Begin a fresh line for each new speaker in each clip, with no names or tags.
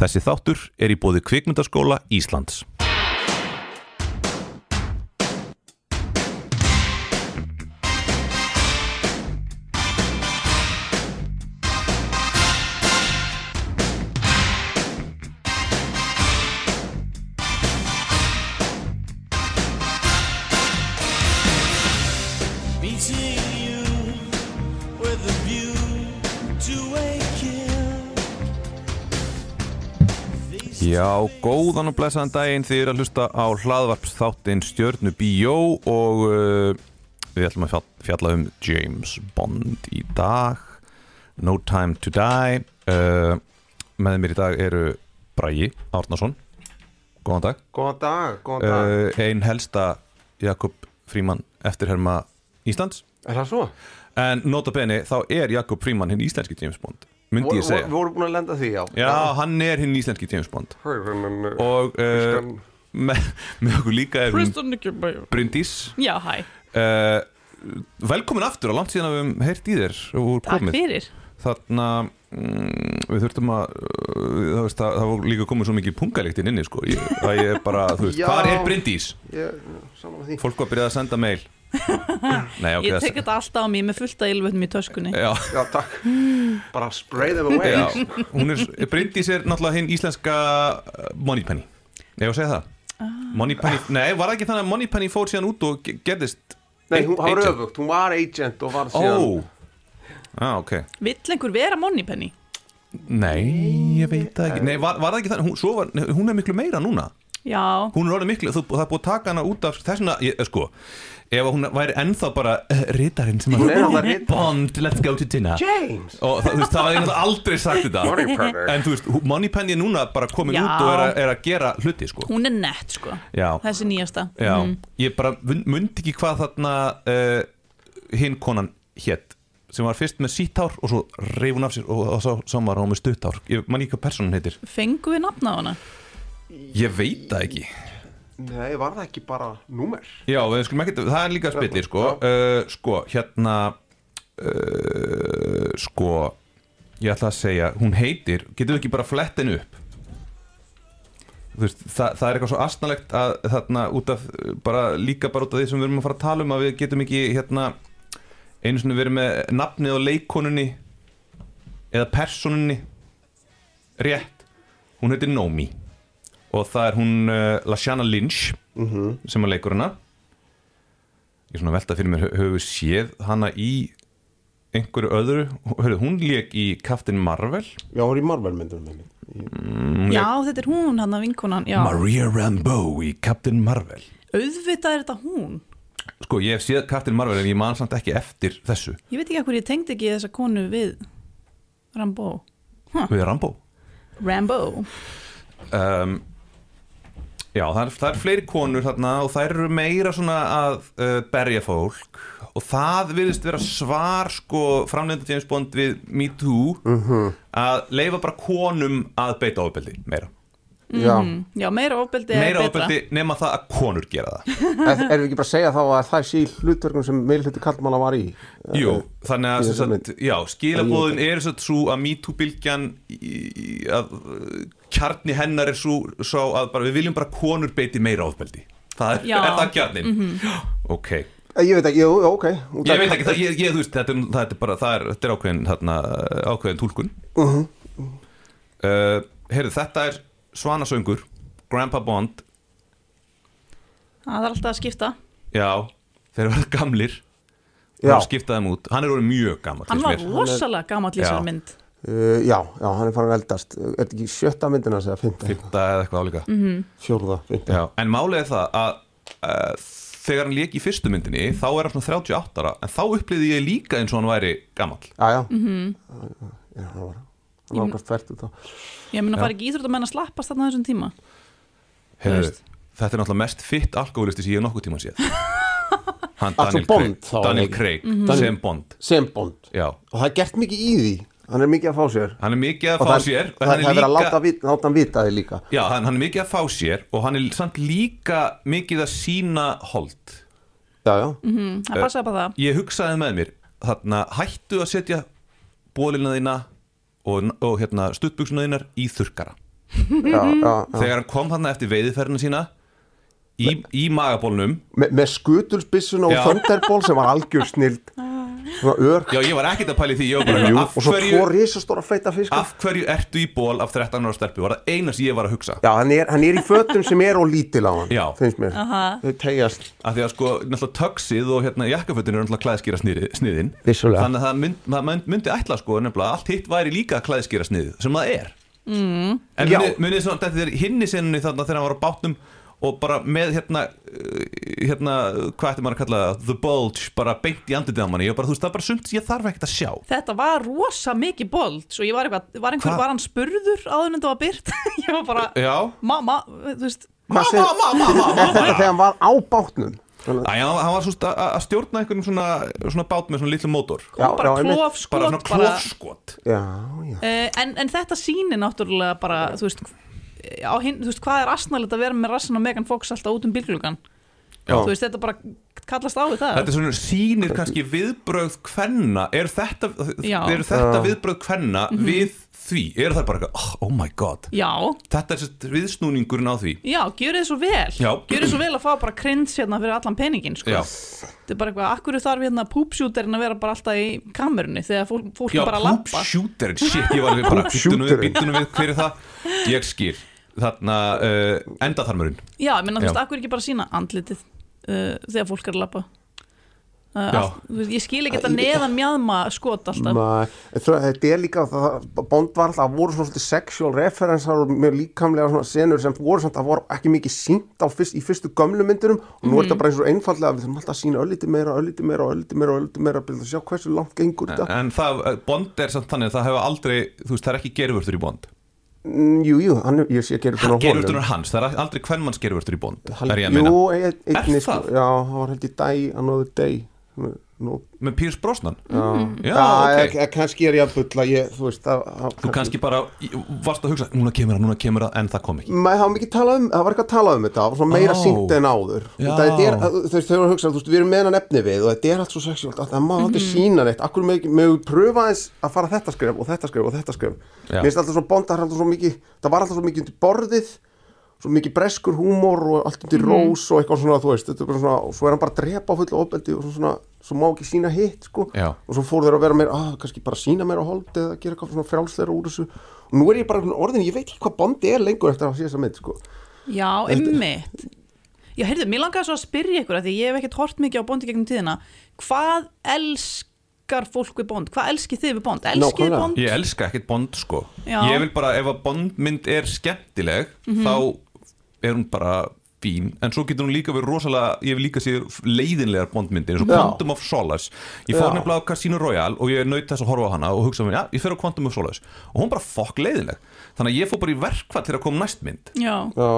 Þessi þáttur er í bóði kvikmyndaskóla Íslands. Já, góðan og blessaðan daginn. Þið eru að hlusta á hlaðvarpsþáttinn Stjörnu Bíó og uh, við ætlum að fjall- fjalla um James Bond í dag. No Time to Die. Uh, Með mér í dag eru Bragi Árnason. Góðan dag.
Góðan dag, góðan dag.
Uh, Ein helsta Jakob Fríman eftirherma Íslands.
Er það svo?
En nota bene þá er Jakob Fríman hinn íslenski James Bond Myndi ég segja.
Við vorum búin að lenda því, já.
Já, hann er hinn íslenski James Bond.
Og
uh, með, með okkur líka er hún Bryndís.
Já, hæ,
uh, Velkomin aftur á langt síðan að við höfum heyrt í þér
takk fyrir.
Þarna mm, við þurftum að uh, það, veist, það, það var líka komið svo mikið pungalikt inn inni sko. ég, að ég er bara, þú veist, hvað er Bryndís?
Ég, saman með því.
Fólk var að byrja að senda mail Nei, ok
Ég tek þetta alltaf á mig með fullt af ylvötnum í töskunni.
Já,
Já, takk. Bara spray them away.
Já, hún er, Bryndís er náttúrulega hinn íslenska uh, Moneypenny Nei, ég að segja það?
Ah.
Moneypenny, nei, var það ekki þannig að Moneypenny fór síðan út og ge- gerðist
Nei, hún var
agent?
öfugt, hún var agent og var
Ó,
síðan
ah, ok.
Vill einhver vera Moneypenny?
Nei, ég veit það ekki. Nei, var, var það ekki þannig, hún, svo var, hún er miklu meira núna
Já,
Hún er orðið miklu, þú, það er búið að taka hana út af þessuna, ég, sko Ef hún væri ennþá bara uh, Rítarinn sem að
rit-
Bond, let's go to dinner.
James!
Og það, þú veist, það var einhvern aldrei sagt þetta. En þú veist, Moneypenny er núna bara komin
Já.
út og er, að- er að gera hluti, sko.
Hún er nett sko.
Já,
Þessi nýjasta.
Já.
Mhm.
Ég bara mundi ekki hvað þarna uh, hinn konan hétt sem var fyrst með sítt hár og svo reif hún af sér og, og svo samar hún með stutt hár. Ég man ekki hvað personin heitir.
Fengu við nafna á hana?
Ég veit það ekki.
Nei, var það ekki bara númer?
Já, við ekki, það er líka spillir sko, uh, sko, hérna uh, sko ég ætla að segja, hún heitir getur við ekki bara flett henni upp? Þú veist, það, það er eitthvað svo astnalegt að þarna út af bara líka bara út af því sem við erum að fara að tala um að við getum ekki hérna einu sinni verið með nafnið á leikonunni eða personunni rétt. Hún heitir Nomi og það er hún uh, Lashana Lynch sem að leikur hana ég er svona að velta fyrir mér höfum við séð hana í einhverju öðru? Hörðu, hún lék í Captain Marvel.
Já, hún er í Marvel myndum með mig
Já, þetta er hún hann að vinkonan Já,
Maria Rambeau í Captain Marvel.
Auðvitað er þetta hún.
Sko ég hef séð Captain Marvel en ég man samt ekki eftir þessu.
Ég veit ekki hvað ég tengdi ekki þessa konu við Rambo
við Rambo
Rambo
um, Já, það er, það er fleiri konur þarna og það eru meira svona að uh, berja fólk. Og það virðist vera svar sko framlegenda James Bond við Me Too að leifa bara konum að beita ofbeldi meira
Já,
Já, meira ofbeldi er
meira
betra.
ofbeldi nema það að konur gera það.
Er, erum við ekki bara að segja þá að það sé hlutverkum sem meilhluti kallmanna var í
Jú, þannig að sem
þessari
sagt, já, skilabóðin er svo, að MeToo-bylgjan að uh, kjarni hennar er svo, svo að bara, við viljum bara konur beiti meira ofbeldi. Það er, er það kjarnin ok,
Eh, Ég veit ekki, jú, ok.
Ég veit ekki það, ég, ég, þú veist, þetta, er- það er bara það er, þetta er ákveðin, þarna, ákveðin túlkun. Uh heyrðu, þetta er Svanasöngur Grandpa Bond.
Það er alltaf að skipta.
Já, þeir eru gamlir.
Já.
og skipta þeim út, hann er orðið mjög gammal
Hann var rosalega gamall í
Já.
þessari mynd.
Uh, já, já, hann er farin að eldast. Er þetta ekki sjötta myndina segja, fymta,
fyrta eða eitthvað álíka.
Fjórða, fymta
Já, en málið er það að uh, þegar hann lék í fyrstu myndinni þá er hann svona 38 ára en þá upplýði ég líka eins og hann væri gamall.
Já, já. Mm Já, hann var Var okkar fært út á
Ég að fara ekki íþróttamenn að slappast þarna á þessum tíma.
Heyrðu,
veist.
Þetta er náttúrulega mest fitt alkoholisti sem ég hef nokkuð tíma séð. Hann Daniel Craig, Daniel? Craig sem Bond.
Sem Bond.
Já,
Og það er gert mikið í því. Hann er mikið að fá sér.
Hann er mikið að
Og
fá
það,
sér
það,
og hann
það er verið að láta, vit, láta hann vita því líka.
Já, hann, hann er mikið að fá sér og hann er samt líka mikið að sína hold.
Já, já,
Það passa bara það.
Ég hugsaði með mér þarna, hættu að setja bólina þína og, og hérna, stuttbuksuna þínar í þurkara
já, já, já.
þegar hann kom hann eftir veiðferðina sína í, í magabólnum
Me, með skutulsbissuna og. Thunderbolt sem var algjör snild
já ég var ekkert að pæli því, bara
Jú, og svo
hverju,
tvo risastóra feita fiskar
af hverju ertu í ból af 13 ára stelpu, var það eina sem ég var að hugsa?
Já, hann er, hann er í fötum sem er og lítil á hann
Já.
finnst mér,
Aha.
þau tegjast.
Af því að sko, náttúrulega töksið og hérna jakkafötin eru náttúrulega klæðskýra sniði, sniðin.
Vissulega.
þannig að það mynd, það mynd, myndi ætla sko nefnilega allt hitt væri líka klæðskýra sniðið sem það er. Mm. en munið, munið svona þetta er hinni sinni þarna þegar hann var á bátnum og bara með hérna uh, hérna, hvað ætti maður að kalla það? The bulge, bara beint í andlitið á manni. Ég bara, þú veist, það er bara sumt ég þarf ekkert að sjá.
Þetta var rosa mikið bold Svo ég var eitthvað, var einhver,
Hva?
var hann spurður áður en þetta var byrt Ég var bara,
já,
mamma, þú veist
ma,
Hvað
ma,
segir-
ma, ma, ma,
Er þetta þegar hann var á bátnum. Svona-
Æ, hann var svo st- að stjórna einhverjum svona, svona bát með svona litlu mótor.
Já,
bara
já, einmitt.
klóf
bara svona klófskot
Já, já.
Uh, en, en þetta sýnir náttúrulega bara, þú veist á hinn, þú veist, hvað er asnalegt að vera með rassin og Megan Fox alltaf út um bílglugan
Já.
þú veist, þetta bara kallast á við það
Þetta er svona sýnir kannski viðbrögð kvenna Er þetta,
Já.
er þetta
Já.
viðbrögð kvenna við því? Er það bara eitthvað, oh, oh my god
Já,
Þetta er viðsnúningurinn á því
já, gjörið svo vel
Já.
gjörið svo vel að fá bara krins hérna fyrir allan peningin sko.
Já,
þetta er bara eitthvað, akkur þarf hérna púpsjúterinn að vera bara alltaf í kamerunni þegar fólk, fólk
Já
er bara lappa
shooter Shit, ég var alveg bara Býttunum við, býttunum við, hver er það? Ég skil Þarna, uh, endaþarmurinn.
Já, ég menna, þú veist, akkur ekki bara sína andlitið uh, þegar fólk er að lappa uh, Ég skil ekki þetta neðan mjadma skot alltaf.
En þetta er líka það, Bond var alltaf, það voru svona svolítið sexual referensar og mjög líkamlega svona senur sem voru samt, það voru ekki mikið sínt á fyrst, í fyrstu gömlu myndunum. Og nú er þetta bara eins og einfallega, við þurfum alltaf að sína öllítið meira, öllítið meira, öllítið meira, öllítið meira að sjá hversu langt gengur þetta.
En það, uh, Bond er samt þannig að það hefur aldrei Þú veist, það er ekki gerfurtur í Bond.
mm, Jú, jú, hann, ég sé
Gerfurtur
honum.
er hans, það er aldrei hvern manns gerfurtur í Bond
Hal-
Er ég að meina.
Jú, ein- einni,
Er
sko, já, það var held í Day Another Day Nú,
Með Pierce Brosnan?
Já,
Já, ok.
ok. Kannski er ég að bulla, ég, þú veist það, það,
Þú kannski bara varst að hugsa Núna kemur það, núna kemur það, en það kom ekki.
Maður hafa mikið talað um, það var eitthvað að tala um þetta það var svona meira
Ó.
sínt en áður.
Já.
er, þú veist, þau eru að hugsa, þú veist, við erum með hennan efni við og þetta er allt svo sexuált að það má aldrei sína neitt, akkur með, með pröfa eins að fara þetta skref og þetta skref og þetta skref?
Já.
mér finnst alltaf svo bond, það var alltaf svo mikið borðið svo mikið breskur húmor og allt undir rós og eitthvað svona, þú veist, þetta er bara svona og svo er hann bara að drepa á fullu ofbeldi og svo svona svo má ekki sína hitt, sko
Já.
og svo fór þeir að vera meira, ah, kannski bara sína meira hold eða gera eitthvað svona frjálsleira úr þessu og nú er ég bara orðin, ég veit ekki hvað bondi er lengur eftir að sé þessa mynd, sko
Já, einmitt Já, heyrðu, mér langaði svo að spyrja ykkur að því ég hef ekkert hort mikið á Bondi gegnum tíðina Hvað elskar fólk við Bond? Hvað elskið þið við Bond? Elskið þið. Bond?
Ég elska ekkert Bond sko
Já.
Ég vil bara, ef að Bondmynd er skemmtileg þá er hún bara fín, en svo getur hún líka verið rosalega, ég vil líka sé leiðinlegar Bondmyndir, eins og
Já.
Quantum of Solace. Ég fór
Já.
nefnilega á Casino Royale og ég naut þess að horfa á hana og hugsa mér, já, ég fer á Quantum of Solace. Og hún bara fokk leiðinleg, þannig að ég fór bara í verkfall til að koma næst mynd,
Já,
Já,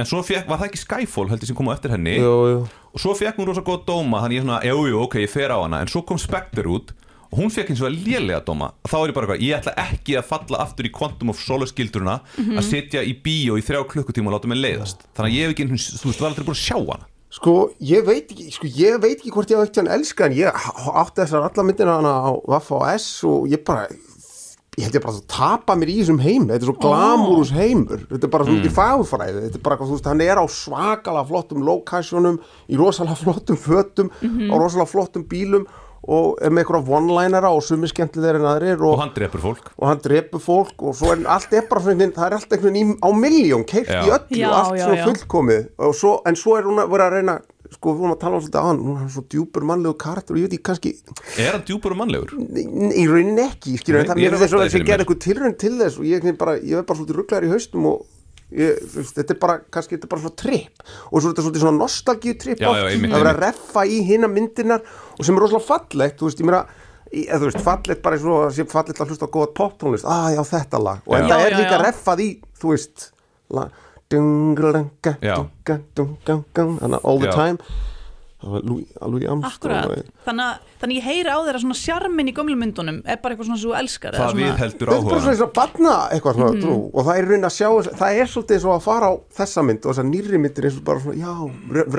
en svo fekk, var það ekki Skyfall heldur sem kom á eftir henni?
Jú
og svo fekk hún rosa góð dóma þannig ég svona, jú, jú, ok, ég fer á hana. En svo kom Spectre út hún fekk eins og að lélega dóma. Þá er ég bara eitthvað, ég ætla ekki að falla aftur í Quantum of Solace gilduruna að sitja í bíó í þrjá klukkutíma og láta mig leiðast. Þannig að ég hef ekki, einu sinni- þú veist, þú var aldrei búin að sjá hana.
Sko, ég veit ekki, sko, ég veit ekki hvort ég hef ekkert hann elska en ég átti þessar alla myndina hana á Vaffa og S og ég bara ég held ég bara að tapa mér í þessum heim þetta er svo glamúrus heimur. Þetta er bara svo mikið fagfræði þetta er bara, þú veist, hann er á svakalega flottum locationum, í rosalega flottum fötum, á rosalega flottum bílum og er með eitthvað one-linera og sumi skemmtilegir en aðrir
og
og,
hann drepur fólk.
Og hann drepur fólk og svo er allt er veginn- það er allt einhvern veginn á miljón keirt í öllu,
Já,
allt
já,
svona
já.
fullkomið. Og svo, en svo er hún að vera að reyna sko, við vorum að tala um svolítið að hann hún er svo djúpur mannlegu karakter og ég veit ekki kannski
er hann djúpur og mannlegur?
í rauninni ekki, skilur,
Nei,
en það
ég er
þess að
fyrir
gerði eitthvað tilraun til þess og ég, bara, ég er bara svolítið rugglar í haustum og ég, þetta er bara, kannski þetta er bara svona tripp og svo er þetta svona nostalgíu tripp
já, einmitt,
að reffa í hinna myndirnar og sem er rosalega fallegt, þú veist, ég meira eða þú veist, fallegt bara eins og sem fallegt að hlusta á góða poptónlist, ah já þetta lag og þetta er
já,
líka
já.
reffað í, þú veist la, dungalanga
Já.
dungalanga þannig að all the
Já.
time það var Armstrong
akkurat. Þannig þannig ég heyri á þeirra svona sjarmin í gömlu myndunum er bara eitthvað svona sem þú elskar eða
það
svona,
við heldur
Þetta er bara
áhuga.
svona eins og batna eitthvað svona trú. Og það er raun að sjá, það er svolítið eins og að fara á þessa mynd og þessar nýrri myndir eins og bara svona, já,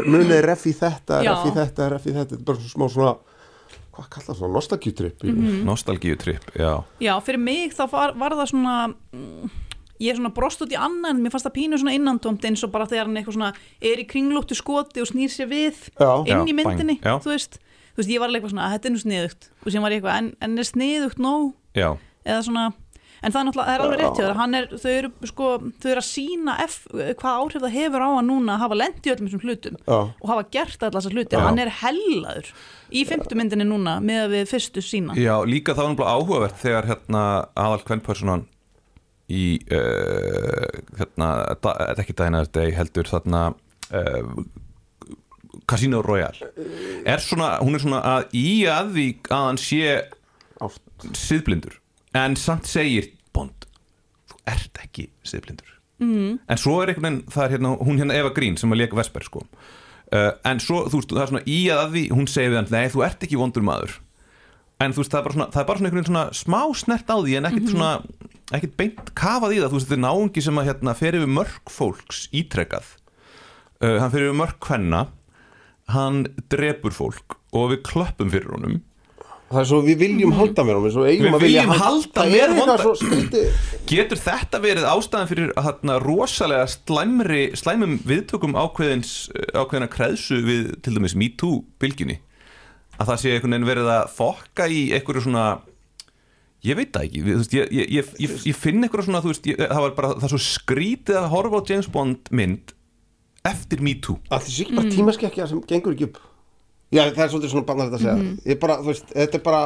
munið er ref í þetta,
Já.
ref í þetta, ref í þetta, þetta er bara svona smá svona, hvað kallar það svona, nostalgíutripp mm -hmm.
nostalgíu tripp, já.
Já, fyrir mig þá var, var það svona mm, ég er svona brost út í annan mér fannst það pínu svona innantómt eins og bara þegar hann eitthvað svona er í kringlóttu skoti og snýr sér við
Já.
inn
Já,
í myndinni,
bang,
þú veist. Þú veist, ég var alveg eitthvað svona, að þetta er nú sniðugt. Og sem var ég eitthvað, en, en er sniðugt nóg?
Já,
eða svona en það er náttúrulega, það er alveg rétt hjá hann er, þau eru sko, þau eru að sína hvað áhrif það hefur á hann núna að hafa lent í öllum þessum hlutum
Já.
og hafa gert allar þessar hluti,
Já.
hann er hellaður í fymtu myndinni núna með að við fyrstu sína.
Já, líka það var náttúrulega áhugavert þegar hérna aðal kvennpersonan í uh, hérna, þetta er ekki að þetta heldur þarna uh, Casino Royale. Er svona, hún er svona að í að því að hann sé siðblindur. En samt segir Bond, þú ert ekki siðblindur. Mm. en svo er einhvern veginn það er hérna, hún hérna Eva Green sem að leka Vesper sko. Uh, en svo, þú veist, það er svona í að því hún segir við hann, nei, þú ert ekki vondur maður. En þú veist, það er bara svona, það er bara svona einhvern veginn svona smá snert á því en ekkert svona ekkert beint kafað í það, þú veist, þetta er náungi sem að hérna fer yfir mörg fólks ítrekað. Uh, hann fer yfir mörg kvenna. Hann drepur fólk og við klöppum fyrir honum.
Það er svo við viljum halda mér um eins og eigum
Við
að vilja
viljum halda
svo skrítið.
Getur þetta verið ástæðan fyrir að þarna rosalega slæmri, slæmum viðtökum ákveðins, ákveðina kreðsu við til dæmis MeToo bylginni? Að það sé einhvern veginn verið að fokka í einhverju svona, ég veit það ekki, veist, ég, ég, ég, ég, ég finn einhverju svona, veist, ég, það var bara, það er svo skrítið að horfa á James Bond mynd eftir MeToo.
Allt þessi ekki bara tímaskekkja sem gengur ekki upp. Já, það er svolítið svona bannar þetta að segja. Ég bara, þú veist, þetta er bara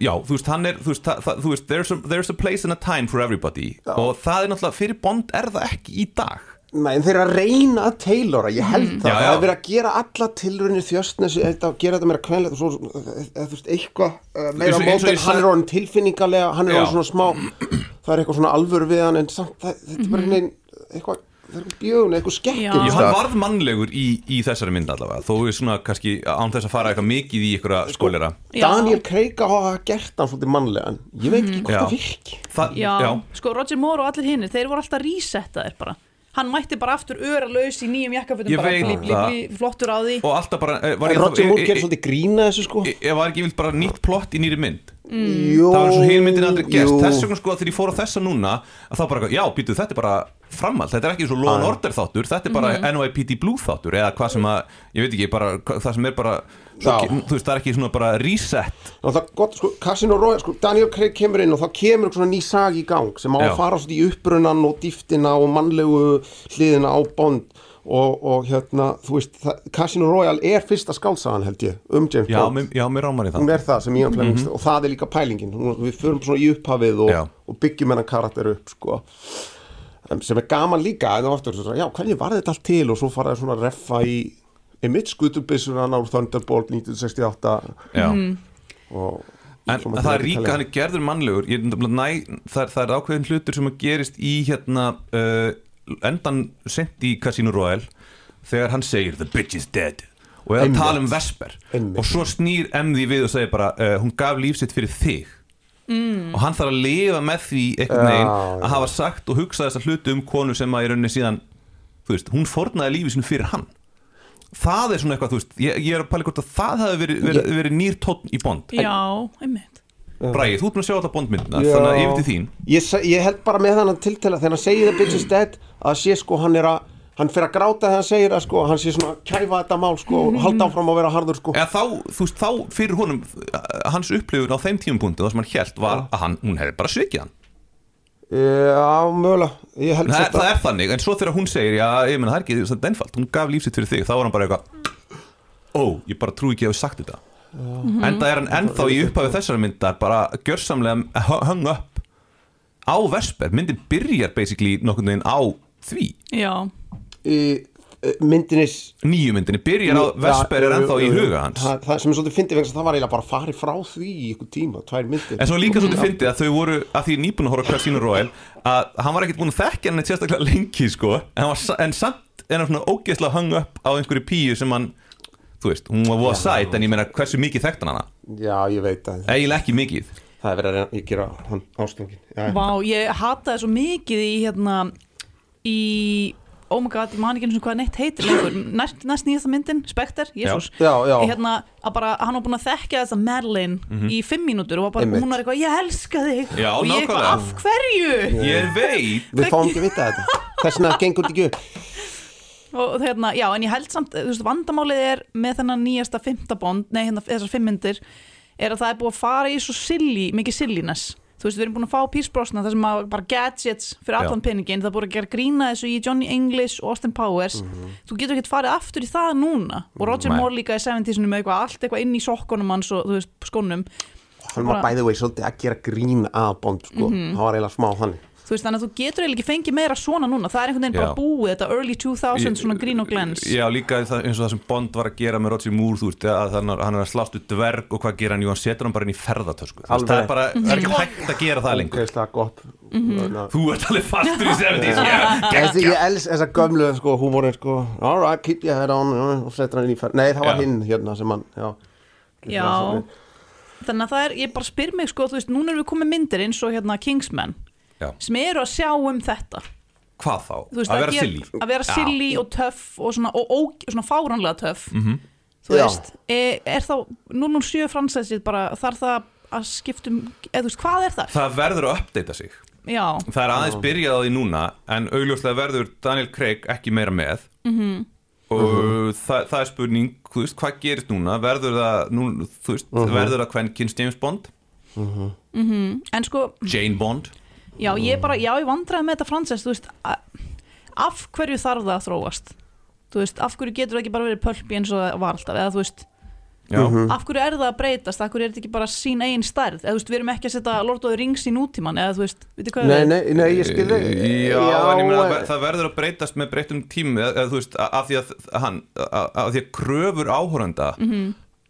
Já, þú veist, hann er, þú veist, það, það, þú veist there's, a, there's a place and a time for everybody. Og það er náttúrulega, fyrir Bond er það ekki í dag.
Nei, en þeir eru að reyna að tailora, ég held það.
Já,
Það
já.
er verið að gera alla tilrunni þjöstnesi að gera þetta meira eða þú veist, eitthvað uh, meira
Eins og- eins og
mót en
ég
hann er orðin tilfinningalega, hann er orðin svona smá það er eitthvað svona alvöru við hann en samt, það, þetta er bara
Mhm.
neinn eitthvað, það er eitthvað bjögun, eitthvað
Já.
skekkur
Já, hann varð mannlegur í, í þessari mynd allavega þó við svona kannski án þess að fara eitthvað mikið í einhverja skólera.
Já.
Daniel Craig á að hafa gert hann svolítið mannlegan. Ég veit ekki hvort
Já.
það virki.
Þa,
já, sko Roger Moore og allir hinnir þeir voru alltaf resettaðir bara hann mætti bara aftur öra laus í nýjum jakkafutum
Ég
bara.
veit
blí, blí,
það.
blí, flottur á því.
Og alltaf bara eh, var ég
Roger Moore
e-
gerir
e-
svolítið grína þessu sko.
e- e- var ekki vilt bara nýtt plott í nýri mynd?
Jó,
það var svo hinn myndin aldrei gest
jú.
þess vegna sko þegar ég fór á þessa núna að þá bara, já, býtu, þetta er bara framhald. Þetta er ekki svo Law and
Ah.
Order þáttur. Þetta er bara NYPD Blue þáttur eða hvað sem að, ég veit ekki, bara hva- það sem er bara svo, þú veist, það er ekki svona bara reset.
Og það er gott, sko, Casino Royale, sko, Daniel Craig kemur inn og þá kemur eitthvað svona ný sag í gang sem á að fara svona í upprunan og dýftina og mannlegu hliðina á Bond og, og hérna, þú veist, það, Casino Royale er fyrsta skálsagan held ég um James Bond.
já, mér rámar í það.
Hún er það sem Ian Fleming og það er líka pælingin. Við förum svona í upphafið og, og byggjum hennan karakter upp sko. Em, sem er gaman líka en þá aftur, svo, já, hvernig var þetta allt til? Og svo faraði svona reffa í einmitt skutubissunan á Thunderbolt 1968
já.
Og
En það er ríka, hann er gerður mannlegur. Ég, næ, það, það er ákveðin hlutur sem að gerist í hérna uh, endan sent í Casino Royale þegar hann segir the bitch is dead. Og að
Einmitt.
tala um Vesper.
Einmitt.
og svo snýr MD við og segir bara uh, hún gaf líf sitt fyrir þig. Mm. og hann þarf að lifa með því einhvern veginn
já.
að hafa sagt og hugsað þessa hluti um konu sem að í rauninni síðan þú veist, hún fornaði lífi sinu fyrir hann það er svona eitthvað, þú veist, ég, ég er að pæla hvort að það hefði verið, verið, verið nýr tónn í Bond.
Já, einmitt.
Bræði, þú ert búin að sjá alla bondmyndina
Já.
þannig að yfir til þín.
Ég, se- ég held bara með þannig tiltela þegar hann segir the bitch is dead að sé sko hann er að hann fyrir að gráta þegar hann segir að sko hann sé svona að kæfa þetta mál sko og halda áfram að vera harður sko.
Eða þá, þú veist, þá fyrir honum hans upplifun á þeim tímapunktu það sem hann held var að hann, hún hefði bara svikið hann
já, mögulega. Ég held
það, það
að
er þannig, en svo þegar hún segir já, ég meina, það er ekki þetta einfalt, hún gaf lífsitt fyrir þig þá var hann bara eitthvað ó, ég bara trú ekki að hafa sagt þetta. En það er hann ennþá í upphafið þessari myndar bara gjörsamlega hung up á Vesper, myndin byrjar basically nokkurn veginn á því.
Já,
í myndinis
nýju myndinni, byrjar á Vesper er ennþá í huga hans.
Það, það sem er svolítið fyndið vegna þess að það var eiginlega bara farið frá því í ykkur tíma, tvær myndir.
En svo líka svolítið fyndið að þau voru að því nýbúin að horfa Casino Royale að hann var ekkert búin að þekkja hann sérstaklega lengi sko. En, hann var, en samt er hann svona ógeðslega hung up á einhverju píu sem hann þú veist, hún var voða sæt en ég meina hversu mikið þekkt hann hana?
Já, ég veit að
eiginlega ekki mikið.
Það er verið að að gera hann ástofngin já,
vá, ég hataði svo mikið í hérna í oh my god, ég man ekki eins og hvað neitt heitir lengur. Næst, næst nýjasta myndin, Spectre, Jésús
Já, já,
hérna, að bara, hann var búin að þekkja þessa Madeline í fimm mínútur og var bara,
Einmitt.
hún var eitthvað, ég elska þig.
Já,
og ég eitthvað, af hverju?
Ég veit
við fáum ekki vita þetta. Þess vegna gengur þetta ekki upp.
Og hérna, já, en ég held samt, þú veist, vandamálið er með þennan nýjasta fymta bond, nei, hérna, þessar fimm myndir er að það er búið að fara í svo silly, mikið silliness þú veist, við erum búin að fá Pierce Brosnan þar sem að bara gadgets fyrir allan peningin það búið að gera grína þessu í Johnny English og Austin Powers, þú getur ekkert farið aftur í það núna, og Roger. Moore líka í 70-sinu með eitthvað, allt eitthvað inn í sokkunum hans og þú veist, skónum
Hann var
Bara-
bæði vei svolítið að gera grín að Bond sko.
Mhm.
Það var eiginlega smá þannig
þú veist, þannig að þú getur eiginlega ekki fengið meira svona núna, það er einhvern veginn bara
Já.
búið þetta early 2000 svona grín og glens.
Já, líka það, eins og það sem Bond var að gera með Roger Moore, þú veist, að hann, hann er að slást upp dverg og hvað gera hann, jú, hann setur hann bara inn í
Alveg.
það er bara, það er ekki hægt að gera það lengur.
Ógeðslega gott. Þannig að-
Þú ert alveg fastur í 70s já,
Þessi, ég els þessa gömlu sko, húmórin sko, alright, keep your head on og setur hann inn í fær Nei, það var hinn hérna
þannig að það er, ég bara spyr mig sko, þú veist, núna erum við komið myndir eins og hérna Kingsman,
Já.
sem eru að sjá um þetta,
Hvað þá?
þú veist,
að vera
gera-
silly.
að vera silly og töff og svona, og, og, svona fáránlega töff.
Mhm.
þú
Já.
veist, er, er þá 007 fransæsið bara, þarf það að skiptum, eða þú veist, hvað er það?
Það verður að uppdata sig.
Já,
Það er aðeins byrjað á því núna en augljóslega verður Daniel Craig ekki meira með.
Mhm.
og það, það er spurning þú veist, hvað gerist núna? Verður það, nú, þú veist, verður það kvenkins James Bond,
en sko
Jane Bond
já, ég bara, já, ég vandraði með þetta fransæs, þú veist af hverju þarf það að þróast? Þú veist, af hverju getur það ekki bara verið pölpi eins og það var alltaf, eða þú veist
Já,
af hverju er það að breytast, af hverju er þetta ekki bara sín eigin stærð, eða þú veist, við erum ekki að setja Lord of the Rings í nútíman, eða þú veist veitir hvað
Nei, nei, nei, ég skil
Já, en ég meina,
eh,
það verður að breytast með breytum tími eða, eða, þú veist, af því að, hann, að því að kröfur áhóranda
Mhm.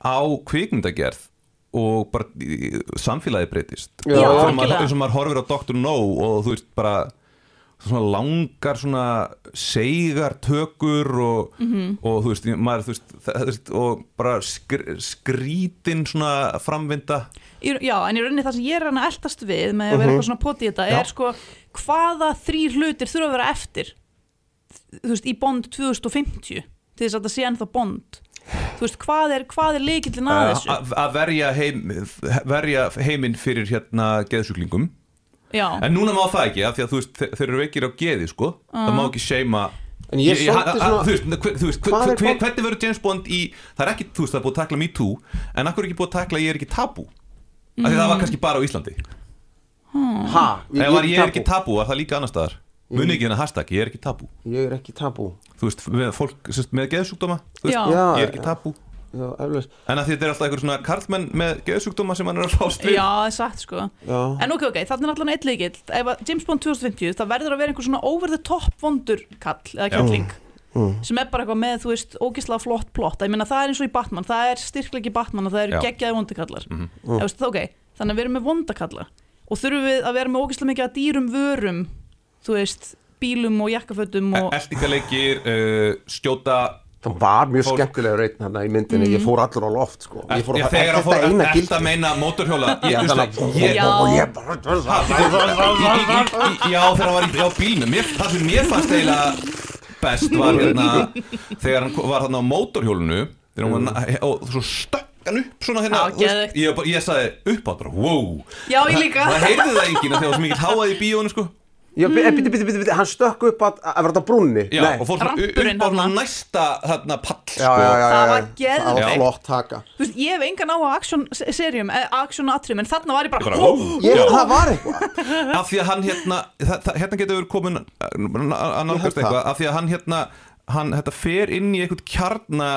á kvikmyndagerð og bara samfélagi breytist
Já,
og
já.
eins og maður horfir á Dr. No og þú veist bara svona langar svona seigar tökur og,
Mhm.
og þú veist, maður, þú veist, það, og bara skr, skrítin svona framvinda
Já, en í rauninni það sem ég er hann að eldast við með að vera eitthvað svona poti í þetta
Já.
er sko hvaða þrýr hlutir þurfa að vera eftir þú veist, í Bond 2050 til þess að það sé ennþá Bond þú veist, hvað er, hvað er leikillin að þessu?
að verja, heim, verja heiminn fyrir hérna geðsjúklingum.
Já,
En núna má það ekki, af því að þú veist, þe- þeir eru veikir á geði, sko. Það má ekki seima
er
Þú veist,
er
hvernig verður James Bond í Það er ekki, þú veist, það er búið að takla Me Too En akkur er ekki búið að takla Ég er ekki tabú? Af því það var kannski bara á Íslandi.
Ha, ég,
Ef var ég er ekki tabú, var það líka annar staðar Muni ekki hennar hashtag, ég er ekki tabú.
Ég er ekki tabú.
Þú veist, með fólk sérst, með geðsjúkdóma þú veist,
Já.
Ég er ekki tabú.
Já, eflaust.
En að þetta er alltaf einhver svona karlmenn með geðsjúkdóma sem hann er að fást við
já, það er sagt sko.
Já,
En ok, ok, þannig er allan eitt leikill Ef að James Bond 2050, það verður að vera einhver svona over the top vondur kall eða kjalling sem er bara eitthvað með, þú veist, ógislega flott plott. Ég meina það er eins og í Batman, það er styrklegi Batman og það eru
Já.
geggjaði vondakallar mm. -hmm. veist, ok, þannig að við erum með vondakalla og þurfum við að vera með ógislega mikið að dýrum vörum þú veist, bílum og jakkafötum og
Eldingaleikir, uh, skjóta
það var mjög
Fólk-
skemmtilegur einn hérna í myndinni Ég fór allur á loft, sko Ég fór að
hann fór
þetta eina
að
gildi
þetta meina mótorhjóla Ég,
Já,
þú
þannig
veist,
að-
ég,
Já.
og ég bara
Já, þegar hann var í bílnum Það sem mér fannst eiginlega best var hérna þegar hann var hérna á mótorhjólinu þegar hann var og svo stökk hann upp svona hérna ég, bara- ég sagði upp á bara, wow
Já, ég líka.
Það heyrði það enginn að það var svo mikið háað í bíónu sko
Já, biti, biti, biti, biti, hann stökk upp að, að vera þetta brúnni.
Já, og fór upp á
þarna.
næsta hérna pall
já,
sko.
já, já,
Það
já,
var
já. Það
geðveikt.
var flott taka.
Þú veist, ég hef engan á að action-serjum action-atrium, en þarna var ég bara,
Bara,
hó,
Ég, það var eitthvað.
Af því að hann hérna hérna getur verið komin nálgast
held það.
eitthvað. Af því að hann hérna hann þetta fer inn í eitthvað kjarna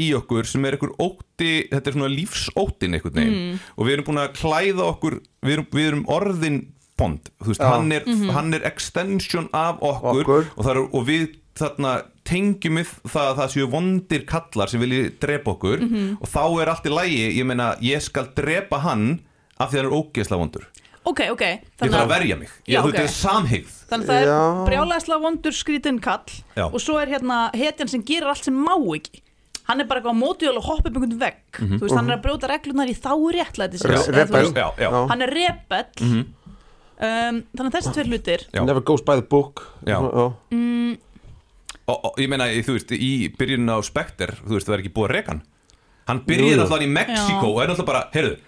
í okkur sem er eitthvað ótti þetta er svona lífsóttin eitthvað neginn og við erum búin að klæða okkur við erum, við erum orðin bond. Veist, hann, er, hann er extension af okkur,
Okkur.
Og, er, og við þarna tengjum við það að það séu vondir kallar sem vilji drepa okkur og þá er allt í lægi, ég meina ég skal drepa hann af því að hann er ógeðslega vondur.
Ok, ok.
Ég
þannig
þarf
að,
verja mig. Ég,
Já,
þú
ok.
veist, þetta er samhigð
þannig að það er
Já.
brjálæðislega vondur skrítin kall
Já.
og svo er hérna hetjan sem gerir allt sem má ekki. Hann er bara eitthvað á mótjöl og hoppa upp einhvern vegg. Þú veist, hann er að brjóta reglunar í þá réttlæti hann er rebell um, þannig að þessi tveir hlutir
Já.
Never goes by the book
Já.
Já.
og, og ég meina, þú veist, í byrjun á Spectre, þú veist, það er ekki búið að reka hann hann
Jú,
byrjaði
jú.
alltaf í Mexiko
Já.
og er alltaf bara, heyrðu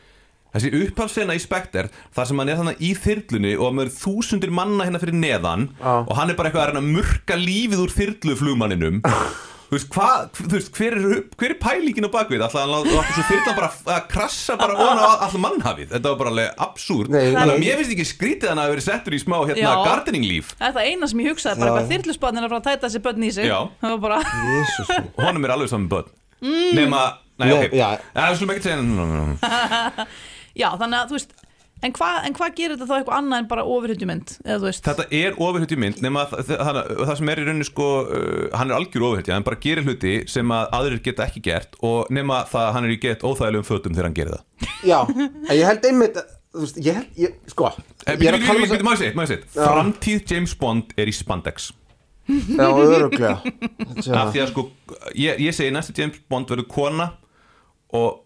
þessi upphafsena í Spectre, þar sem hann er þannig í þyrlunni og með þúsundir manna hérna fyrir neðan
Já.
og hann er bara eitthvað að reyna að murka lífið úr þyrluflugmanninum þú veist, hvað, þú veist, hver er, hver er pælingin á bakvið, alltaf hann látti svo þyrlan bara að krassa bara ofan á alltaf mannhafið þetta var bara alveg absúrt þannig að mér finnst ekki skrítið að hann hafi verið settur í smá hérna
Já.
gardening líf
Það er það eina sem ég hugsaði, bara
Já.
eitthvað þyrlusbarnir að fara að tæta þessi börn í sig
Já.
Það var bara,
Jésus
honum er alveg saman börn
Mm.
nema, nei
Nei,
ok
já.
það er að segja
já þannig að þú veist En hvað hva gerir þetta þá eitthvað annað en bara ofurhytjumynd eða þú veist?
Þetta er ofurhutti mynd nema það, það, það sem er í rauninni sko uh, hann er algjör ofurhutti, hann bara gerir hluti sem að aðrir geta ekki gert og nema það að hann er í gett óþægilegum fötum þegar hann gerir það.
Já, en ég held einmitt að- Þú veist, ég held, ég, sko
Eh,
Ég er að um
bíddu, má ég segja, framtíð James Bond er í spandex.
Já, öruglega
af því að sko, ég, ég segi næstu James Bond verður kona og